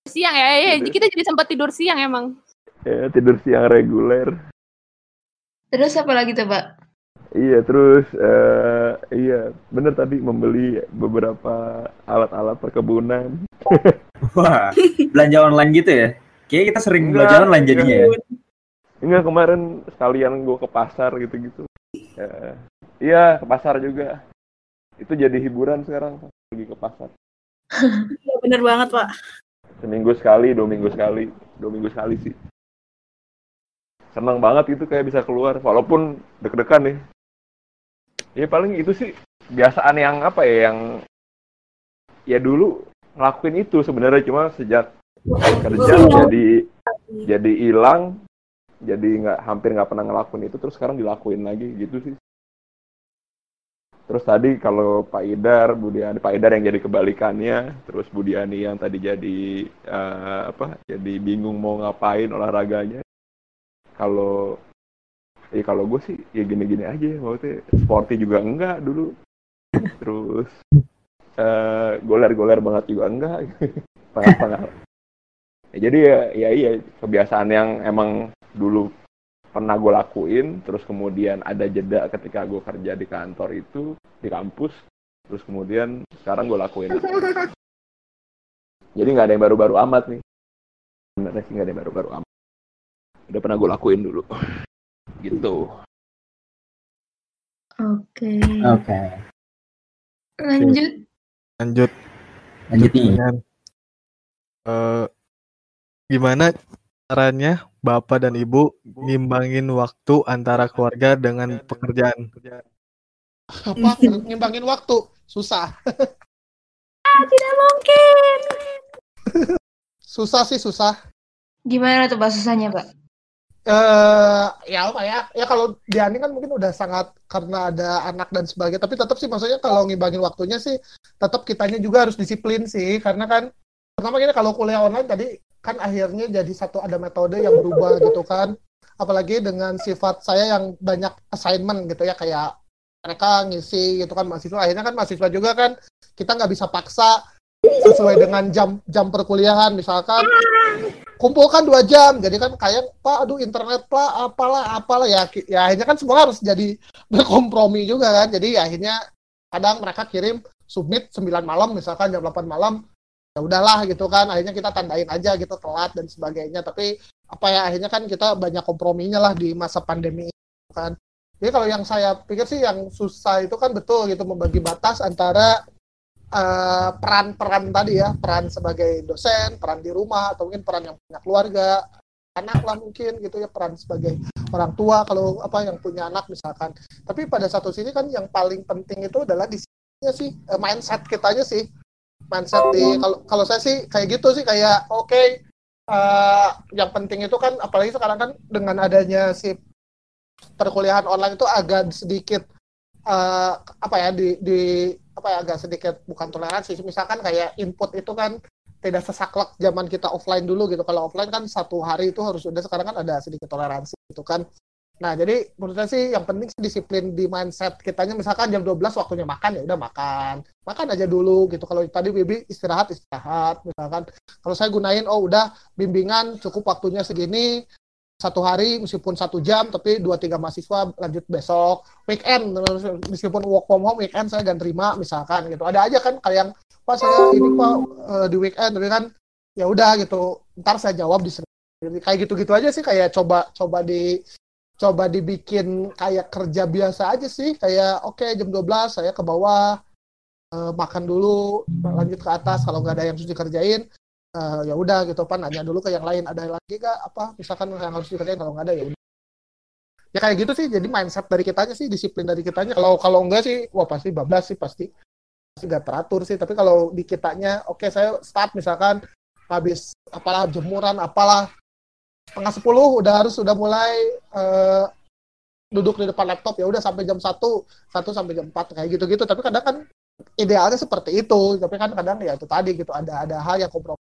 siang ya, ya Tidur. kita jadi sempat tidur siang emang Ya, tidur siang reguler. Terus apa lagi tuh Pak? Iya, terus eh iya, bener tadi membeli beberapa alat-alat perkebunan. Wah, belanja online gitu ya? Kayaknya kita sering Enggak, belanja online jadinya ya. Enggak kemarin sekalian gue ke pasar gitu-gitu. Eh, iya, ke pasar juga. Itu jadi hiburan sekarang pergi ke pasar. Iya, bener banget, Pak. Seminggu sekali, dua minggu sekali, dua minggu sekali sih. Senang banget gitu kayak bisa keluar, walaupun deg-degan nih. Ya paling itu sih kebiasaan yang apa ya, yang ya dulu ngelakuin itu sebenarnya cuma sejak kerja jadi jadi hilang, jadi nggak hampir nggak pernah ngelakuin itu, terus sekarang dilakuin lagi gitu sih. Terus tadi kalau Pak Idar, Budiani, Pak Idar yang jadi kebalikannya, terus Budiani yang tadi jadi eh, apa? Jadi bingung mau ngapain olahraganya. Kalau ya kalau gue sih ya gini-gini aja, maksudnya sporty juga enggak dulu. Terus eh, goler-goler banget juga enggak. Tengah-tengah. Ya, jadi ya, ya iya kebiasaan yang emang dulu pernah gue lakuin terus kemudian ada jeda ketika gue kerja di kantor itu di kampus terus kemudian sekarang gue lakuin jadi nggak ada yang baru-baru amat nih sebenarnya sih nggak ada yang baru-baru amat udah pernah gue lakuin dulu gitu Oke. Oke. Lanjut. Lanjut. Lanjut nih. Pertanyaan. Gimana caranya Bapak dan Ibu ngimbangin waktu antara keluarga dengan pekerjaan? Apa ngimbangin waktu susah. Tidak mungkin. susah sih susah. Gimana tuh Pak susahnya, Pak? eh ya apa ya ya kalau Diani kan mungkin udah sangat karena ada anak dan sebagainya tapi tetap sih maksudnya kalau ngimbangin waktunya sih tetap kitanya juga harus disiplin sih karena kan pertama gini kalau kuliah online tadi kan akhirnya jadi satu ada metode yang berubah gitu kan. Apalagi dengan sifat saya yang banyak assignment gitu ya kayak mereka ngisi gitu kan mahasiswa. Akhirnya kan mahasiswa juga kan kita nggak bisa paksa sesuai dengan jam jam perkuliahan. Misalkan kumpulkan dua jam. Jadi kan kayak pak aduh internet pak apalah apalah. Ya ya akhirnya kan semua harus jadi berkompromi juga kan. Jadi ya akhirnya kadang mereka kirim submit 9 malam misalkan jam 8 malam ya udahlah gitu kan akhirnya kita tandain aja gitu telat dan sebagainya. Tapi apa ya akhirnya kan kita banyak komprominya lah di masa pandemi ini kan. Jadi kalau yang saya pikir sih yang susah itu kan betul gitu membagi batas antara Eh, peran-peran uh, tadi ya, peran sebagai dosen, peran di rumah, atau mungkin peran yang punya keluarga, anak lah mungkin gitu ya, peran sebagai orang tua kalau apa yang punya anak misalkan. Tapi pada satu sini kan yang paling penting itu adalah di sih uh, mindset kitanya sih, mindset di kalau kalau saya sih kayak gitu sih kayak oke okay, uh, yang penting itu kan apalagi sekarang kan dengan adanya si perkuliahan online itu agak sedikit uh, apa ya di, di apa ya agak sedikit bukan toleransi misalkan kayak input itu kan tidak sesaklek zaman kita offline dulu gitu. Kalau offline kan satu hari itu harus udah sekarang kan ada sedikit toleransi gitu kan nah jadi menurut saya sih yang penting sih disiplin di mindset kitanya. Misalkan jam 12 waktunya makan ya udah makan. Makan aja dulu gitu. Kalau tadi Bibi istirahat istirahat misalkan. Kalau saya gunain oh udah bimbingan cukup waktunya segini satu hari meskipun satu jam tapi dua tiga mahasiswa lanjut besok. Weekend meskipun work from home weekend saya gak terima misalkan gitu. Ada aja kan kayak yang pak saya ini pak uh, di weekend tapi kan ya udah gitu. Ntar saya jawab di kayak gitu-gitu aja sih kayak coba coba di coba dibikin kayak kerja biasa aja sih. Kayak oke okay, jam 12 saya ke bawah uh, makan dulu lanjut ke atas kalau nggak ada yang harus dikerjain uh, ya udah gitu. Pan nanya dulu ke yang lain ada lagi gak apa misalkan yang harus dikerjain kalau nggak ada ya ya kayak gitu sih jadi mindset dari kitanya sih disiplin dari kitanya kalau kalau enggak sih wah pasti bablas sih pasti. Pasti nggak teratur sih tapi kalau di kitanya oke okay, saya start misalkan habis apalah jemuran apalah setengah sepuluh udah harus sudah mulai uh, duduk di depan laptop. Ya udah sampai jam satu satu sampai jam empat kayak gitu gitu tapi kadang kan idealnya seperti itu. Tapi kan kadang ya itu tadi gitu ada ada hal yang kompromi.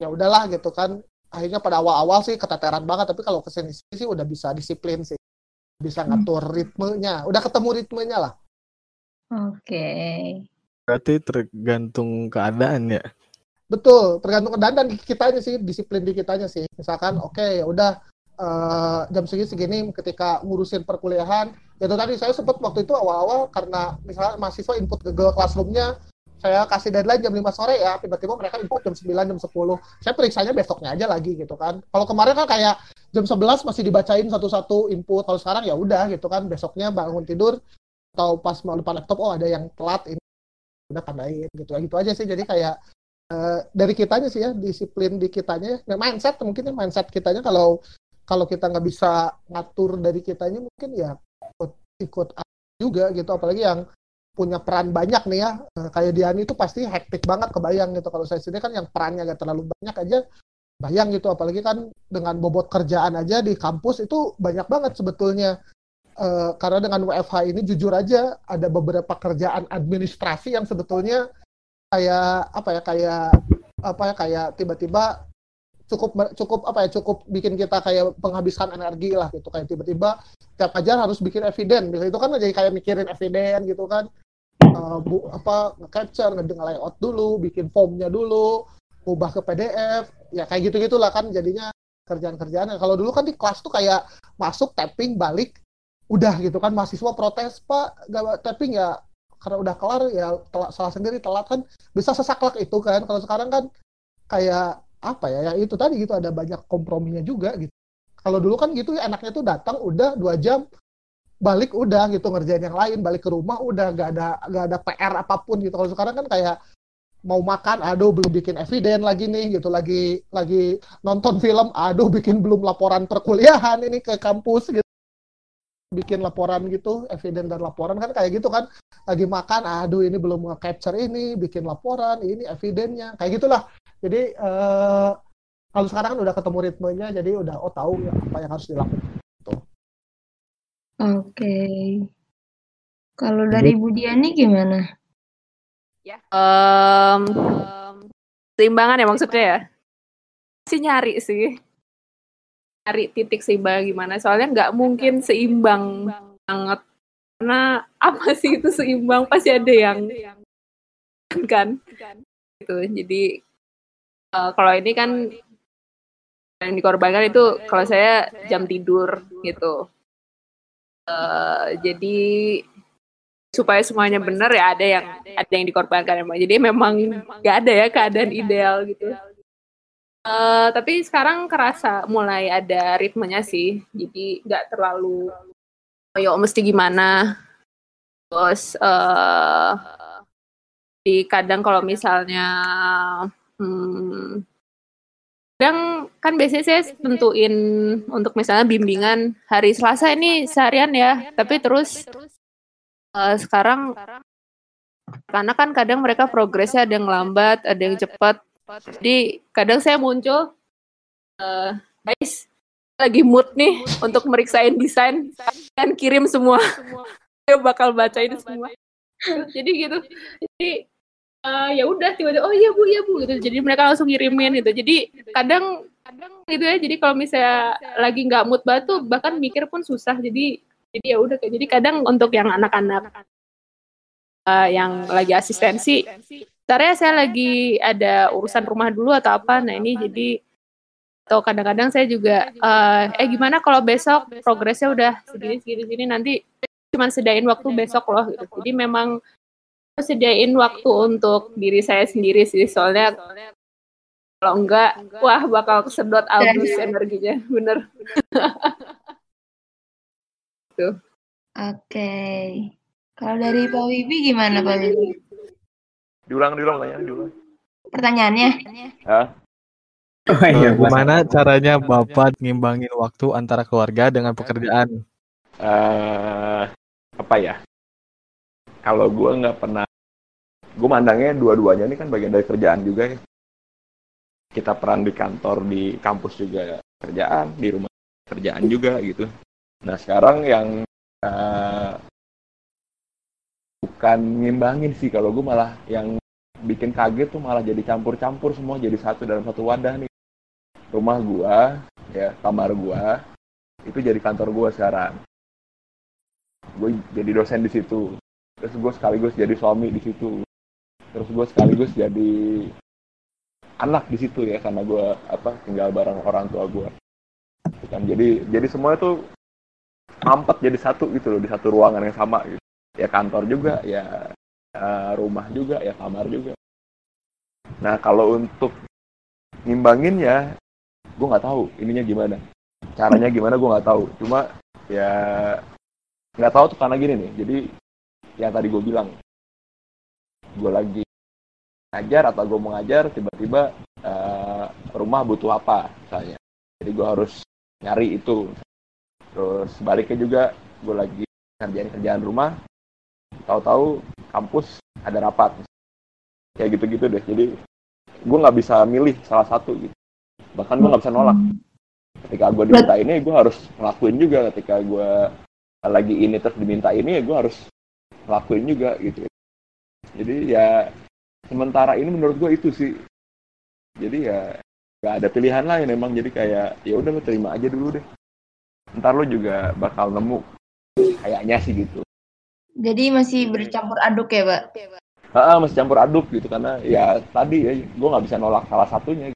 Ya udahlah gitu kan. Akhirnya pada awal-awal sih keteteran banget. Tapi kalau ke sini sih udah bisa disiplin sih. Bisa hmm. ngatur ritmenya. Udah ketemu ritmenya lah. Oke. Okay. berarti tergantung keadaan ya betul tergantung dan kitanya sih disiplin di kitanya sih misalkan oke okay, ya udah uh, jam segini segini ketika ngurusin perkuliahan ya itu tadi saya sempat waktu itu awal-awal karena misalnya mahasiswa input ke Google Classroom-nya saya kasih deadline jam 5 sore ya, tiba-tiba mereka input jam 9, jam 10. Saya periksanya besoknya aja lagi gitu kan. Kalau kemarin kan kayak jam 11 masih dibacain satu-satu input. Kalau sekarang ya udah gitu kan, besoknya bangun tidur atau pas mau lupa laptop, oh ada yang telat ini udah tandain gitu. Gitu aja sih. Jadi kayak uh, dari kitanya sih ya, disiplin di kitanya. Ya, mindset mungkin ya mindset kitanya. Kalau kalau kita nggak bisa ngatur dari kitanya mungkin ya ikut ikut juga gitu. Apalagi yang punya peran banyak nih ya. Eh, kayak Diani itu pasti hektik banget kebayang gitu. Kalau saya sendiri kan yang perannya gak terlalu banyak aja bayang gitu. Apalagi kan dengan bobot kerjaan aja di kampus itu banyak banget sebetulnya. Uh, karena dengan WFH ini jujur aja ada beberapa kerjaan administrasi yang sebetulnya kayak apa ya kayak apa ya kayak tiba-tiba cukup cukup apa ya cukup bikin kita kayak penghabisan energi lah gitu. Kayak tiba-tiba tiap ajar harus bikin eviden itu kan jadi kayak mikirin eviden gitu kan. Uh, bu, apa nge-capture, nge-layout dulu, bikin formnya dulu, ubah ke PDF, ya kayak gitu-gitulah kan jadinya kerjaan-kerjaan. Kalau dulu kan di kelas tuh kayak masuk tapping balik udah gitu kan. Mahasiswa protes pak gak tapping ya karena udah kelar ya telat salah sendiri telat kan. Bisa sesaklek itu kan. Kalau sekarang kan kayak apa ya ya itu tadi gitu ada banyak komprominya juga gitu. Kalau dulu kan gitu ya enaknya tuh datang udah dua jam balik udah gitu ngerjain yang lain balik ke rumah udah gak ada gak ada PR apa pun gitu. Kalau sekarang kan kayak mau makan aduh belum bikin eviden lagi nih gitu lagi lagi nonton film aduh bikin belum laporan perkuliahan ini ke kampus gitu bikin laporan gitu eviden dan laporan kan kayak gitu kan lagi makan aduh ini belum nge-capture ini bikin laporan ini evidennya kayak gitulah jadi eh, kalau sekarang kan udah ketemu ritmenya jadi udah oh tahu ya apa yang harus dilakukan Oke. Kalau dari Bu Diani gimana? Em, seimbangan ya maksudnya ya? Sih nyari sih. Nyari titik seimbang gimana. Soalnya nggak mungkin seimbang banget. Karena apa sih itu seimbang? Pasti ada yang kan. Gitu. Jadi eh, kalau ini kan yang dikorbankan itu kalau saya jam tidur gitu. Eh, jadi supaya semuanya benar ya ada yang ada yang dikorbankan emang. Jadi memang nggak ada ya keadaan ideal gitu. Eh, tapi sekarang kerasa mulai ada ritmenya sih. Jadi nggak terlalu yuk mesti gimana. Terus eh di kadang kalau misalnya hmm, kadang kan biasanya saya tentuin untuk misalnya bimbingan hari Selasa ini seharian ya, tapi terus eh, sekarang karena kan kadang mereka progresnya ada yang lambat, ada yang cepat. Jadi kadang saya muncul, eh, guys lagi mood nih untuk meriksain desain dan kirim semua. Saya bakal baca ini semua. Jadi gitu. Jadi eh, ya udah tiba-tiba oh iya bu iya bu gitu. Jadi mereka langsung ngirimin gitu. Jadi kadang kadang gitu ya. Jadi kalau misalnya lagi nggak mood banget tuh bahkan mikir pun susah. Jadi jadi ya udah jadi kadang untuk yang anak-anak eh, yang lagi asistensi Ntar ya saya lagi ada urusan rumah dulu atau apa. Nah ini jadi atau kadang-kadang saya juga eh, eh gimana kalau besok progresnya udah segini segini segini nanti cuma sedain waktu besok loh gitu. Jadi memang harus sediain waktu untuk diri saya sendiri sih soalnya kalau enggak wah bakal kesedot habis energinya bener tuh Oke. Kalau dari Pak Wibi gimana Pak Wibi? Diulang, diulang, tanya, diulang. Pertanyaannya? Hah? Oh iya, Eh, gimana caranya Bapak ngimbangin waktu antara keluarga dengan pekerjaan? eh apa ya? Kalau gue nggak pernah, gue mandangnya dua-duanya ini kan bagian dari kerjaan juga ya. Kita peran di kantor, di kampus juga kerjaan, di rumah kerjaan juga gitu. Nah sekarang yang eh, bukan ngimbangin sih, kalau gue malah yang bikin kaget tuh malah jadi campur-campur semua jadi satu dalam satu wadah nih. Rumah gua, ya kamar gua, itu jadi kantor gua sekarang. Gue jadi dosen di situ. Terus gue sekaligus jadi suami di situ. Terus gue sekaligus jadi anak di situ ya karena gue apa tinggal bareng orang tua gue. Kan jadi jadi semua itu mampet jadi satu gitu loh di satu ruangan yang sama gitu. Ya kantor juga, ya eh, rumah juga, ya kamar juga. Nah kalau untuk ngimbangin ya, gue nggak tahu ininya gimana, caranya gimana gue nggak tahu. Cuma ya nggak tahu tuh karena gini nih. Jadi yang tadi gue bilang, gue lagi ngajar atau gue mau ngajar, tiba-tiba eh, rumah butuh apa misalnya. Jadi gue harus nyari itu. Terus sebaliknya juga gue lagi ngerjain kerjaan rumah, tahu-tahu kampus ada rapat. Kayak gitu-gitu deh. Jadi gue nggak bisa milih salah satu gitu. Bahkan gue nggak bisa nolak. Ketika gue diminta ini gue harus ngelakuin juga. Ketika gue lagi ini terus diminta ini ya gue harus ngelakuin juga gitu. Jadi ya sementara ini menurut gue itu sih. Jadi ya nggak ada pilihan lain emang. Jadi kayak ya udah lo terima aja dulu deh. Ntar lo juga bakal nemu kayaknya sih gitu Jadi masih bercampur aduk ya, Pak? Ah, masih campur aduk gitu karena ya tadi ya gue nggak bisa nolak salah satunya.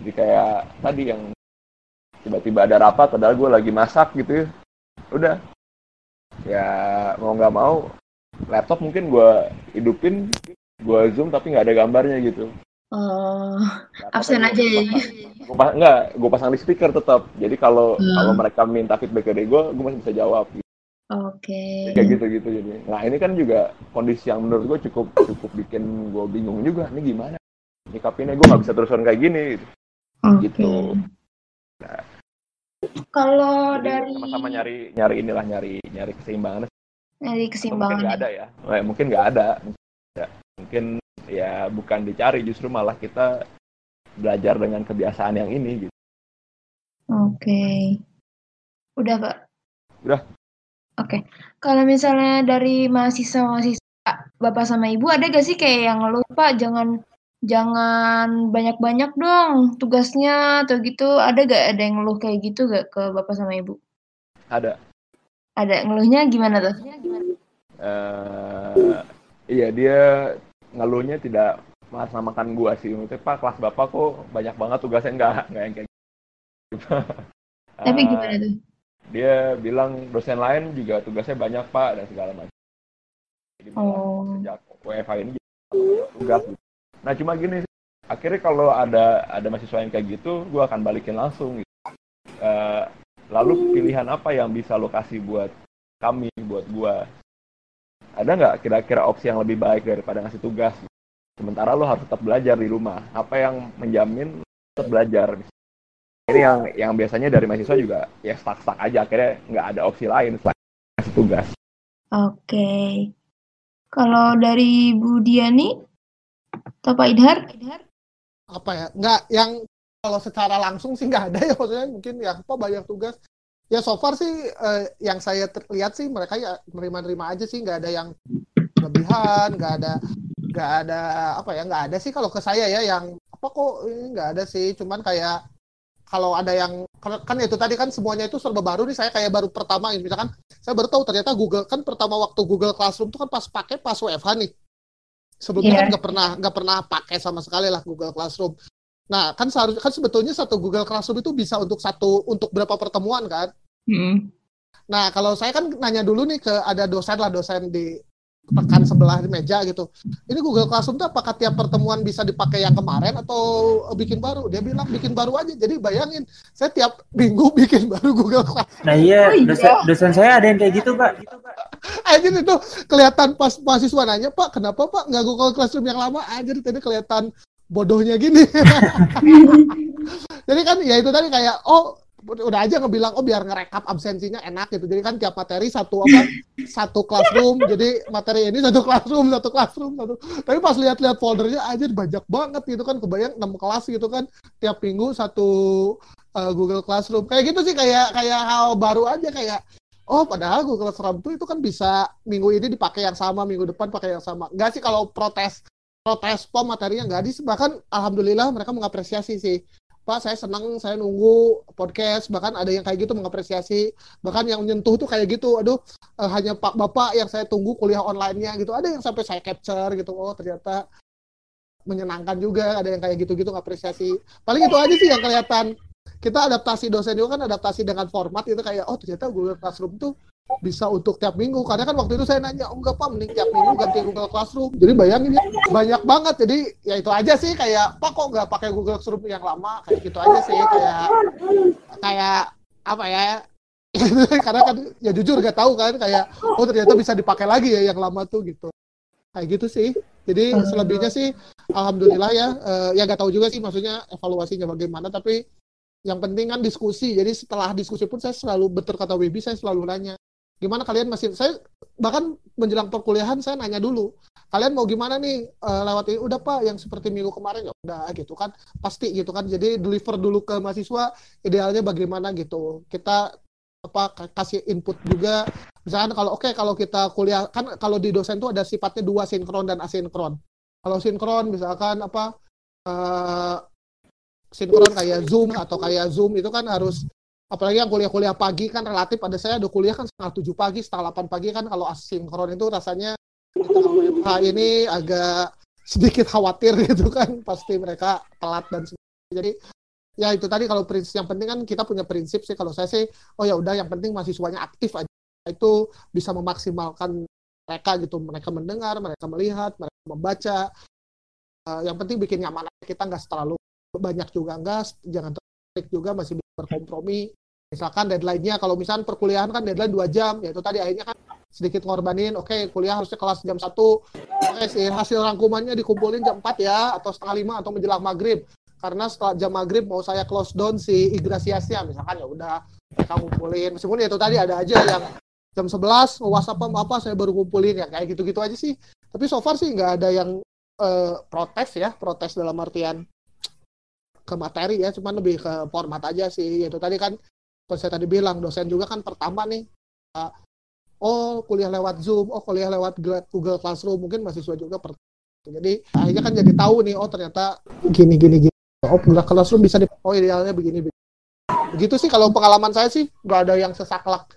Jadi kayak tadi yang tiba-tiba ada rapat padahal gue lagi masak gitu ya udah ya mau nggak mau laptop mungkin gue hidupin gue zoom tapi nggak ada gambarnya gitu Oh, Laptopnya absen aja ya. gua pas- nggak gue pasang di speaker tetap jadi kalau Hmm. kalau mereka minta feedback dari gue gue masih bisa jawab gitu. Oke. kayak gitu gitu jadi nah ini kan juga kondisi yang menurut gue cukup cukup bikin gue bingung juga ini gimana nyikapinnya gue nggak bisa terusan kayak gini Oke. gitu Kalau Jadi dari sama-sama nyari nyari inilah nyari nyari keseimbangan dari Atau mungkin keseimbangan nggak ada ya Eh, mungkin nggak ada Ya, mungkin ya bukan dicari justru malah kita belajar dengan kebiasaan yang ini gitu Oke. Udah, Pak. Udah. Oke. Kalau misalnya dari mahasiswa-mahasiswa Bapak sama Ibu ada gak sih kayak yang ngeluh, Pak, jangan jangan banyak-banyak dong tugasnya atau gitu. Ada gak ada yang ngeluh kayak gitu gak ke Bapak sama Ibu? ada Ada ngeluhnya gimana tuh? eh iya dia ngeluhnya tidak mengatasnamakan gua sih maksudnya pak kelas bapak kok banyak banget tugasnya nggak nggak yang kayak gitu Tapi Eh, gimana tuh? Dia bilang dosen lain juga tugasnya banyak pak dan segala macam jadi Oh. sejak WFH ini tugas gitu. nah cuma gini akhirnya kalau ada ada mahasiswa yang kayak gitu gua akan balikin langsung gitu. Eh, lalu pilihan apa yang bisa lo kasih buat kami buat gua ada nggak kira-kira opsi yang lebih baik daripada ngasih tugas sementara lo harus tetap belajar di rumah apa yang menjamin tetap belajar ini yang yang biasanya dari mahasiswa juga ya stuck-stuck aja akhirnya nggak ada opsi lain selain tugas. Oke. Kalau dari Bu Diani? Atau Pak Idhar? apa ya? Nggak yang kalau secara langsung sih nggak ada ya maksudnya mungkin ya apa banyak tugas. Ya so far sih eh, yang saya lihat sih mereka ya nerima-nerima aja sih nggak ada yang berlebihan nggak ada nggak ada apa ya nggak ada sih kalau ke saya ya yang apa kok ini nggak ada sih. Cuman kayak kalau ada yang kan kan itu tadi kan semuanya itu serba baru nih saya kayak baru pertama ini misalkan saya baru tahu ternyata Google kan pertama waktu Google Classroom tuh kan pas pakai pas WFH nih sebelumnya Iya. kan nggak pernah nggak pernah pakai sama sekali lah Google Classroom nah kan seharusnya kan sebetulnya satu Google Classroom itu bisa untuk satu untuk berapa pertemuan kan Hmm. Nah, kalau saya kan nanya dulu nih ke ada dosen lah, dosen di rekan sebelah di meja gitu. Ini Google Classroom tuh apakah tiap pertemuan bisa dipakai yang kemarin atau bikin baru? Dia bilang bikin baru aja. Jadi bayangin, saya tiap minggu bikin baru Google Classroom. Nah iya, Oh, iya. dosen, dosen saya ada yang kayak gitu pak. Aja itu kelihatan pas mahasiswa nanya, Pak, kenapa Pak nggak Google Classroom yang lama? Aja tadi kelihatan bodohnya gini. Jadi kan ya itu tadi kayak oh udah aja ngebilang oh biar ngerekap absensinya enak gitu. Jadi kan tiap materi satu apa satu classroom. Jadi materi ini satu classroom, satu classroom, satu. Tapi pas lihat-lihat foldernya aja banyak banget gitu kan kebayang 6 kelas gitu kan tiap minggu satu uh, Google Classroom. Kayak gitu sih kayak kayak hal baru aja kayak oh padahal Google Classroom tuh itu kan bisa minggu ini dipakai yang sama, minggu depan pakai yang sama. Enggak sih kalau protes protes pom materinya enggak di bahkan alhamdulillah mereka mengapresiasi sih. Pak, saya senang, saya nunggu podcast, bahkan ada yang kayak gitu mengapresiasi, bahkan yang menyentuh tuh kayak gitu, aduh, eh, hanya Pak Bapak yang saya tunggu kuliah online-nya gitu, ada yang sampai saya capture gitu, oh ternyata menyenangkan juga, ada yang kayak gitu-gitu ngapresiasi. Paling itu aja sih yang kelihatan. Kita adaptasi dosen juga kan adaptasi dengan format itu kayak, oh ternyata Google Classroom tuh bisa untuk tiap minggu. Karena kan waktu itu saya nanya, oh enggak Pak, mending tiap minggu ganti Google Classroom. Jadi bayangin ya, banyak banget. Jadi ya itu aja sih kayak, Pak kok nggak pakai Google Classroom yang lama? Kayak gitu aja sih, kayak kayak apa ya? Karena kan ya jujur gak tahu kan kayak, oh ternyata bisa dipakai lagi ya yang lama tuh gitu. Kayak gitu sih. Jadi selebihnya sih, alhamdulillah ya. Eh, ya gak tahu juga sih maksudnya evaluasinya bagaimana. Tapi yang penting kan diskusi. Jadi setelah diskusi pun saya selalu betul kata Wibi, saya selalu nanya, gimana kalian masih saya bahkan menjelang perkuliahan saya nanya dulu kalian mau gimana nih eh, lewat ini? Udah pak yang seperti minggu kemarin. Ya udah gitu kan. Pasti gitu kan. Jadi deliver dulu ke mahasiswa idealnya bagaimana gitu. Kita apa kasih input juga. Misalkan kalau oke kalau kita kuliah kan kalau di dosen tuh ada sifatnya dua sinkron dan asinkron. Kalau sinkron misalkan apa eh sinkron kayak zoom atau kayak zoom itu kan harus apalagi yang kuliah-kuliah pagi kan relatif pada saya ada kuliah kan setengah tujuh pagi setengah delapan pagi kan kalau asinkron itu rasanya WFH ini agak sedikit khawatir gitu kan pasti mereka telat dan sebagainya. jadi ya itu tadi kalau prinsip yang penting kan kita punya prinsip sih. Kalau saya sih oh ya udah yang penting mahasiswanya aktif aja. Itu bisa memaksimalkan mereka gitu. Mereka mendengar mereka melihat mereka membaca. Uh, yang penting bikin nyaman kita nggak terlalu banyak juga. Enggak jangan terlalu juga masih berkompromi. Misalkan deadline-nya kalau misalkan perkuliahan kan deadline dua jam ya itu tadi akhirnya kan sedikit ngorbanin oke kuliah harusnya kelas jam satu. Oke sih hasil rangkumannya dikumpulin jam 4 ya atau setengah lima atau menjelang maghrib. Karena setelah jam maghrib mau saya close down si igrasiasnya misalkan ya udah mereka ngumpulin meskipun ya itu tadi ada aja yang jam 11 WhatsApp apa apa saya baru ngumpulin ya kayak gitu-gitu aja sih. Tapi so far sih nggak ada yang eh, protes ya protes dalam artian ke materi ya cuman lebih ke format aja sih itu tadi kan kalau saya tadi bilang dosen juga kan pertama nih uh, oh kuliah lewat Zoom oh kuliah lewat Google Classroom mungkin mahasiswa juga per jadi akhirnya kan jadi tahu nih oh ternyata gini gini gini oh Google Classroom bisa di oh idealnya begini begini begitu sih kalau pengalaman saya sih nggak ada yang sesaklek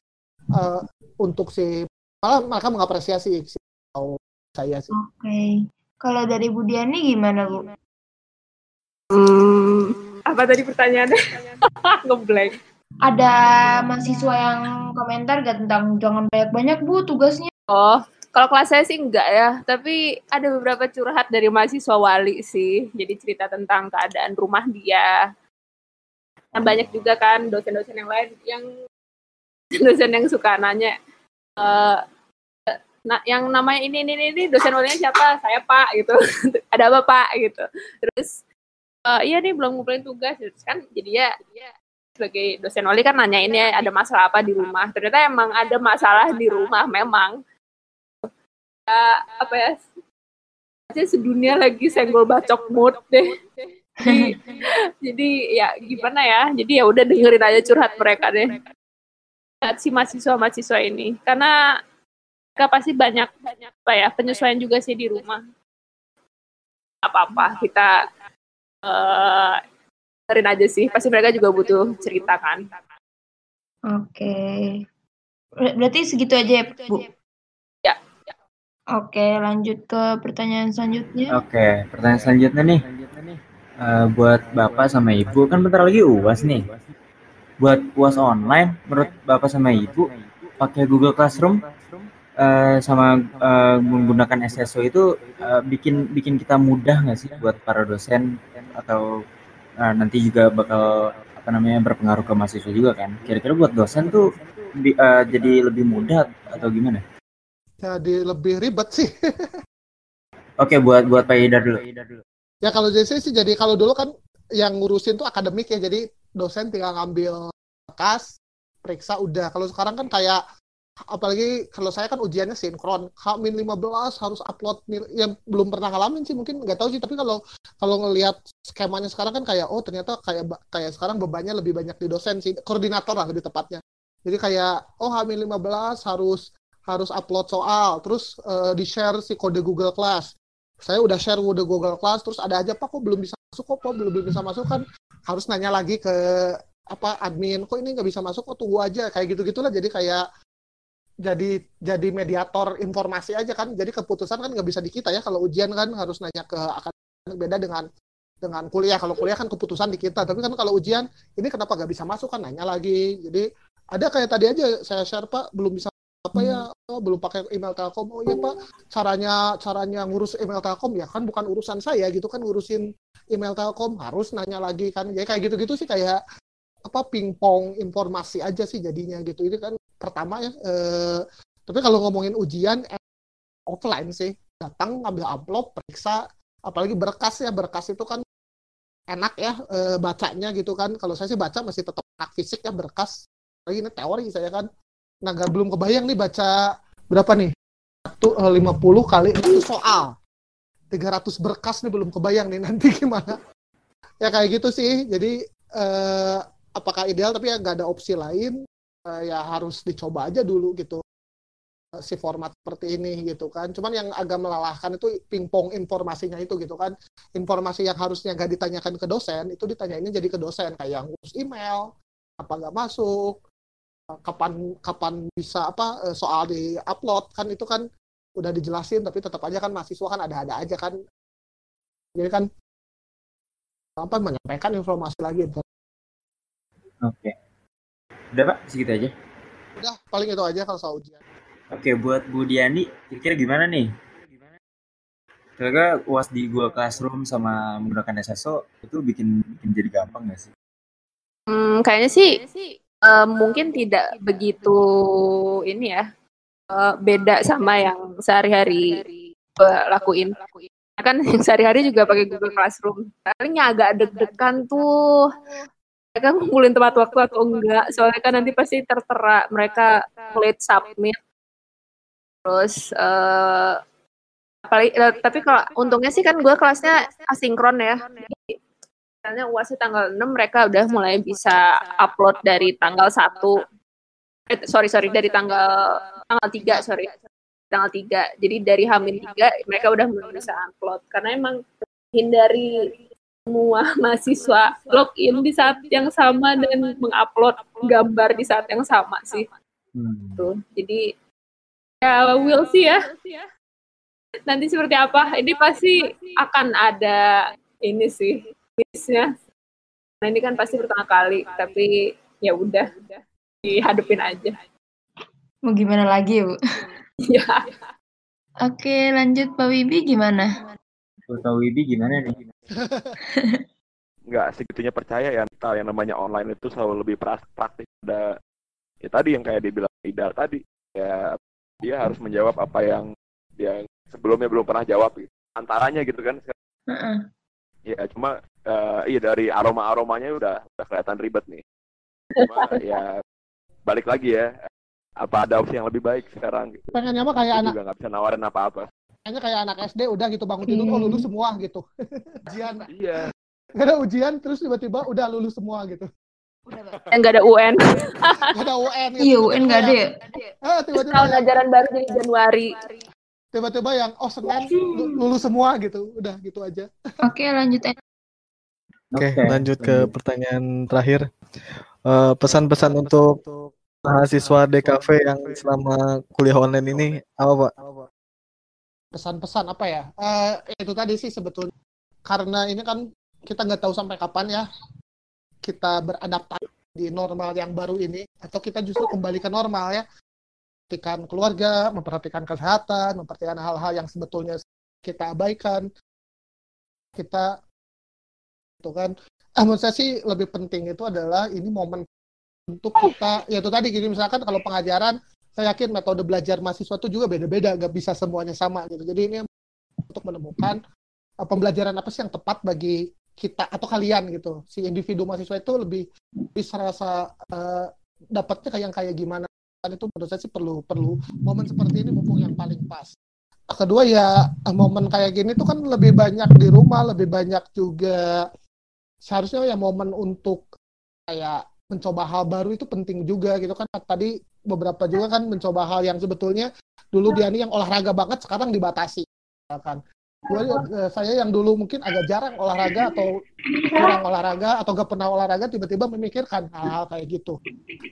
eh, untuk si malah mereka mengapresiasi si tahu saya sih Oke. Kalau dari Bu Diani gimana, Bu? Hmm, apa tadi pertanyaannya? Ngeblank. Ada mahasiswa yang komentar gak tentang jangan banyak-banyak, Bu, tugasnya? Oh, kalau kelas saya sih enggak ya, tapi ada beberapa curhat dari mahasiswa wali sih. Jadi cerita tentang keadaan rumah dia. Nah, banyak juga kan dosen-dosen yang lain yang dosen yang suka nanya eh nah yang namanya ini ini ini, ini dosen walinya siapa? Saya Pak gitu. ada apa Pak gitu. Terus eh, iya nih belum ngumpulin tugas. Kan jadi ya sebagai dosen wali kan nanya ini ada masalah apa di rumah. Ternyata emang ada masalah di rumah memang. Eh, apa ya? Aja sedunia lagi senggol bacok mood deh. Jadi, ya gimana ya? Jadi ya udah dengerin aja curhat mereka deh. Si mahasiswa mahasiswa ini. Karena mereka pasti banyak banyak apa ya penyesuaian juga sih di rumah. Apa apa kita eh dengerin aja sih pasti mereka juga butuh cerita kan Oke. Ber- Berarti segitu aja ya, Bu? Ya. Oke, lanjut ke pertanyaan selanjutnya. Oke, pertanyaan selanjutnya nih. Eh, buat Bapak sama Ibu, kan bentar lagi UAS nih. Buat UAS online, menurut Bapak sama Ibu, pakai Google Classroom eh, sama eh, menggunakan SSO itu eh, bikin bikin kita mudah nggak sih buat para dosen atau eh, nanti juga bakal apa namanya berpengaruh ke mahasiswa juga kan? Kira-kira buat dosen tuh bi- eh, jadi lebih mudah atau gimana? jadi lebih ribet sih Oke, buat buat Pak Ida dulu. Ya kalau JC sih jadi kalau dulu kan yang ngurusin tuh akademik ya jadi dosen tinggal ngambil bekas periksa udah. Kalau sekarang kan kayak apalagi kalau saya kan ujiannya sinkron. H-15 harus upload yang belum pernah ngalamin sih mungkin nggak tahu sih. Tapi kalau kalau ngelihat skemanya sekarang kan kayak oh ternyata kayak kayak sekarang bebannya lebih banyak di dosen sih. Koordinator lah lebih tepatnya. Jadi kayak oh H-15 harus harus upload soal. Terus eh, di share si kode Google Class. Saya udah share kode Google Class terus ada aja pak kok belum bisa masuk? Kok Pak? belum belum bisa masuk? Kan harus nanya lagi ke apa admin. Kok ini nggak bisa masuk? Kok tunggu aja? Kayak gitu gitulah jadi kayak jadi jadi mediator informasi aja kan. Jadi keputusan kan nggak bisa di kita ya. Kalau ujian kan harus nanya ke akademik beda dengan dengan kuliah. Kalau kuliah kan keputusan di kita. Tapi kan kalau ujian ini kenapa nggak bisa masuk kan? Nanya lagi. Jadi ada kayak tadi aja saya share pak. Belum bisa apa ya? Oh, belum pakai email Telkom. Oh iya pak. Caranya caranya ngurus email Telkom ya kan bukan urusan saya gitu kan ngurusin email Telkom. Harus nanya lagi kan. Ya kayak gitu-gitu sih kayak apa pingpong informasi aja sih jadinya gitu. Ini kan pertama ya eh, tapi kalau ngomongin ujian eh, offline sih. Datang ngambil amplop periksa apalagi berkas ya. Berkas itu kan enak ya eh, bacanya gitu kan. Kalau saya sih baca masih tetap enak fisik ya berkas. Lagi ini teori saya kan. Nah nggak belum kebayang nih baca berapa nih? Satu eh, 50 kali. Itu soal. 300 berkas nih belum kebayang nih nanti gimana. Ya kayak gitu sih. Jadi eh, apakah ideal tapi ya nggak ada opsi lain. Eh, ya harus dicoba aja dulu gitu eh, si format seperti ini gitu kan. Cuman yang agak melelahkan itu pingpong informasinya itu gitu kan. Informasi yang harusnya nggak ditanyakan ke dosen itu ditanyainnya jadi ke dosen. Kayak ngurus email apa nggak masuk eh, kapan kapan bisa apa soal di upload. Kan itu kan udah dijelasin tapi tetap aja kan mahasiswa kan ada-ada aja kan. Jadi kan apa menyampaikan informasi lagi. Oke. Udah Pak, segitu aja. Udah, paling itu aja kalau soal ujian. Oke, buat Bu Diani, kira-kira gimana nih? Kira-kira UAS di Google Classroom sama menggunakan SSO itu bikin bikin jadi gampang nggak sih? Hmm, kayaknya sih eh, mungkin tidak begitu ini ya eh, beda sama yang sehari-hari gue lakuin. Kan yang sehari-hari juga pakai Google Classroom. Palingnya agak deg-degan tuh. Mereka ngumpulin tepat waktu atau enggak. Soalnya kan nanti pasti tertera mereka klik submit. Terus eh apalagi eh, tapi kalau untungnya sih kan gue kelasnya asinkron ya. Jadi, misalnya UASnya tanggal 6 mereka udah mulai bisa upload dari tanggal 1 eh, sorry sorry dari tanggal tanggal 3 sorry tanggal 3 jadi dari Hamin 3 mereka udah mulai bisa upload karena emang hindari semua mahasiswa login di saat yang sama dan mengupload gambar di saat yang sama sih Hmm. tuh jadi ya will sih ya nanti seperti apa ini pasti akan ada ini sih bisnya nah ini kan pasti pertama kali tapi ya udah dihadapin aja Mau gimana lagi, Bu? ya Oke, lanjut Pak Wibi gimana? Buat Pak Wibi gimana nih? nggak segitunya percaya ya Tal, yang namanya online itu selalu lebih praktis ada ya tadi yang kayak dibilang Ida tadi ya dia harus menjawab apa yang dia sebelumnya belum pernah jawab gitu. antaranya gitu kan Heeh. ya cuma eh, iya dari aroma aromanya udah udah kelihatan ribet nih cuma ya balik lagi ya apa ada opsi yang lebih baik sekarang gitu. Pengennya mah kayak anak juga nggak bisa nawarin apa-apa kayaknya kayak anak SD udah gitu bangun tidur oh lulus semua gitu. ujian. iya Gak ada ujian terus tiba-tiba udah lulus semua gitu. yang nggak ada UN Gak ada UN gitu. Iya, UN nggak ada ya? Ah, tiba-tiba tahun ajaran baru jadi Januari tiba-tiba yang oh Senin lu- lulus semua gitu. Udah gitu aja. Oke, lanjut. Oke, Oke, lanjut ke pertanyaan terakhir. Eh, pesan-pesan untuk mahasiswa DKV yang selama kuliah online ini apa, Pak? Pesan-pesan apa ya? Eh itu tadi sih sebetulnya karena ini kan kita nggak tahu sampai kapan ya kita beradaptasi di normal yang baru ini atau kita justru kembali ke normal ya memperhatikan keluarga, memperhatikan kesehatan, memperhatikan hal-hal yang sebetulnya kita abaikan. Kita itu kan ah, menurut saya sih lebih penting itu adalah ini momen untuk kita ya itu tadi gini misalkan kalau pengajaran saya yakin metode belajar mahasiswa itu juga beda-beda gak bisa semuanya sama gitu. Jadi ini untuk menemukan uh, pembelajaran apa sih yang tepat bagi kita atau kalian gitu. Si individu mahasiswa itu lebih bisa rasa uh, dapatnya kayak yang kayak gimana. Kan itu menurut saya sih perlu perlu momen seperti ini mumpung yang paling pas. Kedua ya uh, momen kayak gini tuh kan lebih banyak di rumah lebih banyak juga seharusnya ya momen untuk kayak mencoba hal baru itu penting juga gitu kan. Tadi beberapa juga kan mencoba hal yang sebetulnya dulu dia nih yang olahraga banget sekarang dibatasi kan saya yang dulu mungkin agak jarang olahraga atau kurang olahraga atau gak pernah olahraga tiba-tiba memikirkan hal-hal kayak gitu.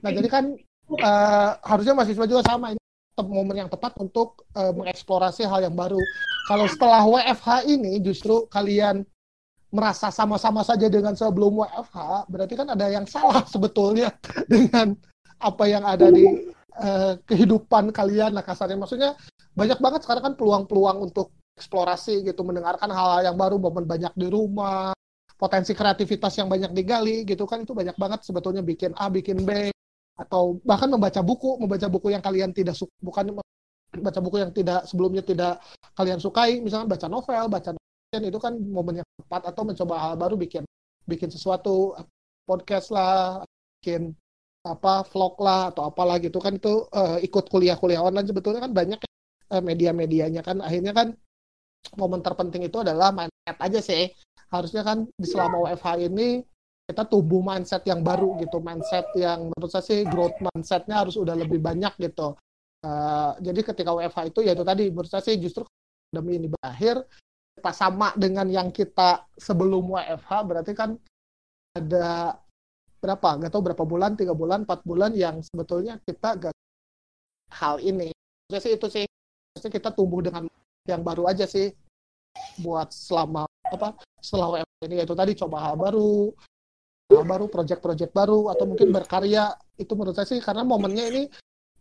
Nah jadi kan eh, harusnya mahasiswa juga sama ini momen yang tepat untuk eh, mengeksplorasi hal yang baru. Kalau setelah WFH ini justru kalian merasa sama-sama saja dengan sebelum WFH, berarti kan ada yang salah sebetulnya dengan apa yang ada di eh, kehidupan kalian. Nah kasarnya maksudnya banyak banget sekarang kan peluang-peluang untuk eksplorasi gitu, mendengarkan hal-hal yang baru, momen banyak di rumah, potensi kreativitas yang banyak digali gitu kan itu banyak banget sebetulnya bikin A, bikin B, atau bahkan membaca buku, membaca buku yang kalian tidak suka, bukan baca buku yang tidak sebelumnya tidak kalian sukai, misalnya baca novel, baca kan itu kan momen yang tepat atau mencoba hal baru bikin bikin sesuatu podcast lah bikin apa vlog lah atau apalah gitu kan itu eh, ikut kuliah-kuliah online sebetulnya kan banyak eh, media-medianya kan. Akhirnya kan momen terpenting itu adalah mindset aja sih. Harusnya kan di selama WFH ini kita tumbuh mindset yang baru gitu mindset yang menurut saya sih growth mindsetnya harus udah lebih banyak gitu. Eh, jadi ketika WFH itu ya itu tadi menurut saya sih justru pandemi ini berakhir kita sama dengan yang kita sebelum WFH berarti kan ada berapa nggak tahu berapa bulan tiga bulan empat bulan yang sebetulnya kita gak hal ini. Maksudnya sih itu sih Maksudnya kita tumbuh dengan yang baru aja sih buat selama apa WFH ini yaitu tadi coba hal baru hal baru project-project baru atau mungkin berkarya. Itu menurut saya sih karena momennya ini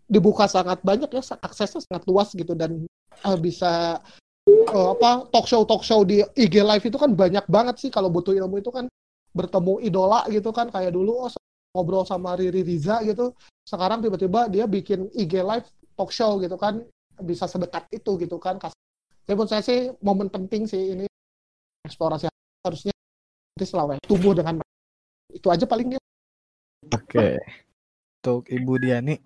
dibuka sangat banyak ya aksesnya sangat luas gitu dan eh, bisa eh, apa talk show talk show di IG live itu kan banyak banget sih kalau butuh ilmu itu kan bertemu idola gitu kan kayak dulu oh ngobrol sama Riri Riza gitu sekarang tiba-tiba dia bikin IG live talk show gitu kan bisa sedekat itu gitu kan jadi menurut saya sih momen penting sih ini eksplorasi harusnya nanti WFH tumbuh dengan itu aja paling ya Oke. Untuk Ibu Diani.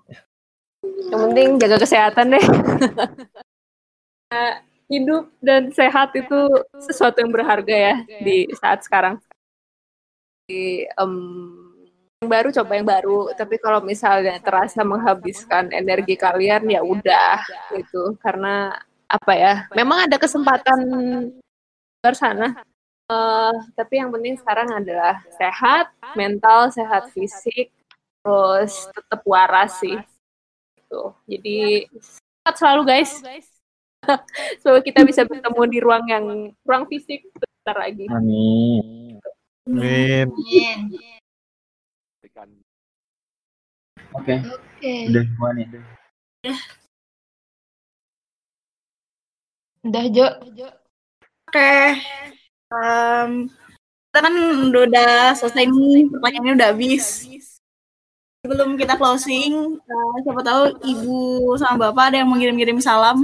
Yang penting jaga kesehatan deh. Hidup dan sehat itu sesuatu yang berharga ya di saat sekarang. Em, yang baru coba yang baru, tapi kalau misalnya terasa menghabiskan energi kalian ya udah gitu. Karena apa ya? Memang ada kesempatan luar sana. Eh, tapi yang penting sekarang adalah sehat, mental, sehat fisik, terus tetap waras sih. Gitu. Jadi sehat selalu guys. Semoga kita bisa bertemu di ruang yang ruang fisik bentar lagi. Amin. Amin. Oke. Oke. Udah semua nih. Udah Jo. Oke. Em, kita kan udah, udah selesai nih, pertanyaannya udah habis. Sebelum kita closing, eh, siapa tahu ibu sama bapak ada yang mau ngirim-ngirim salam.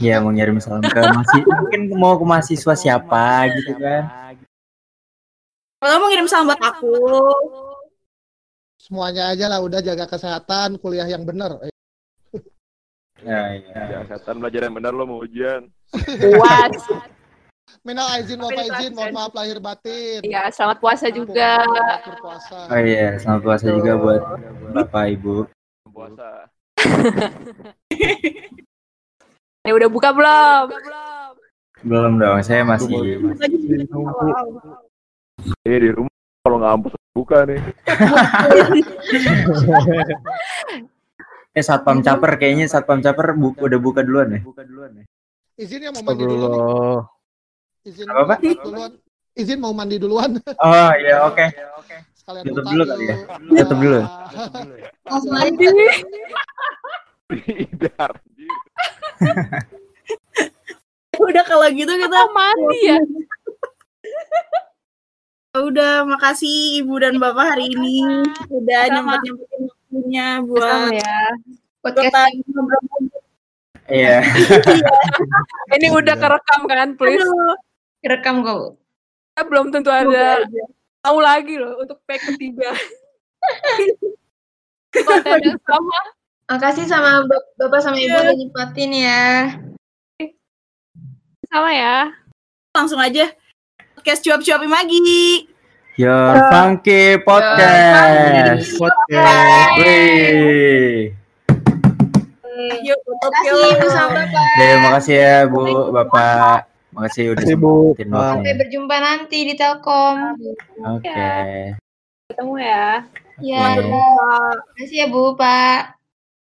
Ya mau ngirim salam ke masih mungkin mau ke mahasiswa siapa gitu kan. Tahu mau ngirim salam buat aku. semuanya aja lah udah jaga kesehatan kuliah yang bener Ya, ya. Ya, kesehatan belajar yang benar lo mau ujian. Puas. minal izin bapak izin mohon maaf lahir batin Ya, selamat puasa juga. Puasa Oh iya, selamat puasa juga buat Bapak Ibu. Puasa. Ya udah buka belum? Belum dong, saya masih Ini di rumah kalau nggak ampus buka nih. eh satpam caper kayaknya satpam caper bu- udah buka duluan ya. izin ya mau mandi dulu nih Astagfirullah. izin Apa, Pak? duluan izin mau mandi duluan Oh iya oke. sekalian Tutup buka dulu kali ya? Tutup dulu. Langsung. Tidak. anjir. Udah kalau gitu kita mandi ya? Udah, makasih Ibu dan Bapak hari ini udah nyempet-nyempetin waktunya buat Sama ya. Podcast ngobrol-ngobrol. Iya. Ini udah kerekam kan, please. Aduh, rekam kok. Kita belum tentu ada tahu lagi loh untuk pack ketiga. Konten yang sama. Makasih sama bap- Bapak sama Ibu udah nyempatin ya. Sama ya. langsung aja podcast cuap-cuapin lagi. Your Funky Podcast. Podcast. Wih. Yuk, tutup Bapak. Terima kasih ya Bu, Bapak. Makasih udah Bu. Sampai berjumpa nanti di Telkom. Oke. Ketemu ya. Ya, Oke. terima kasih ya Bu, Pak.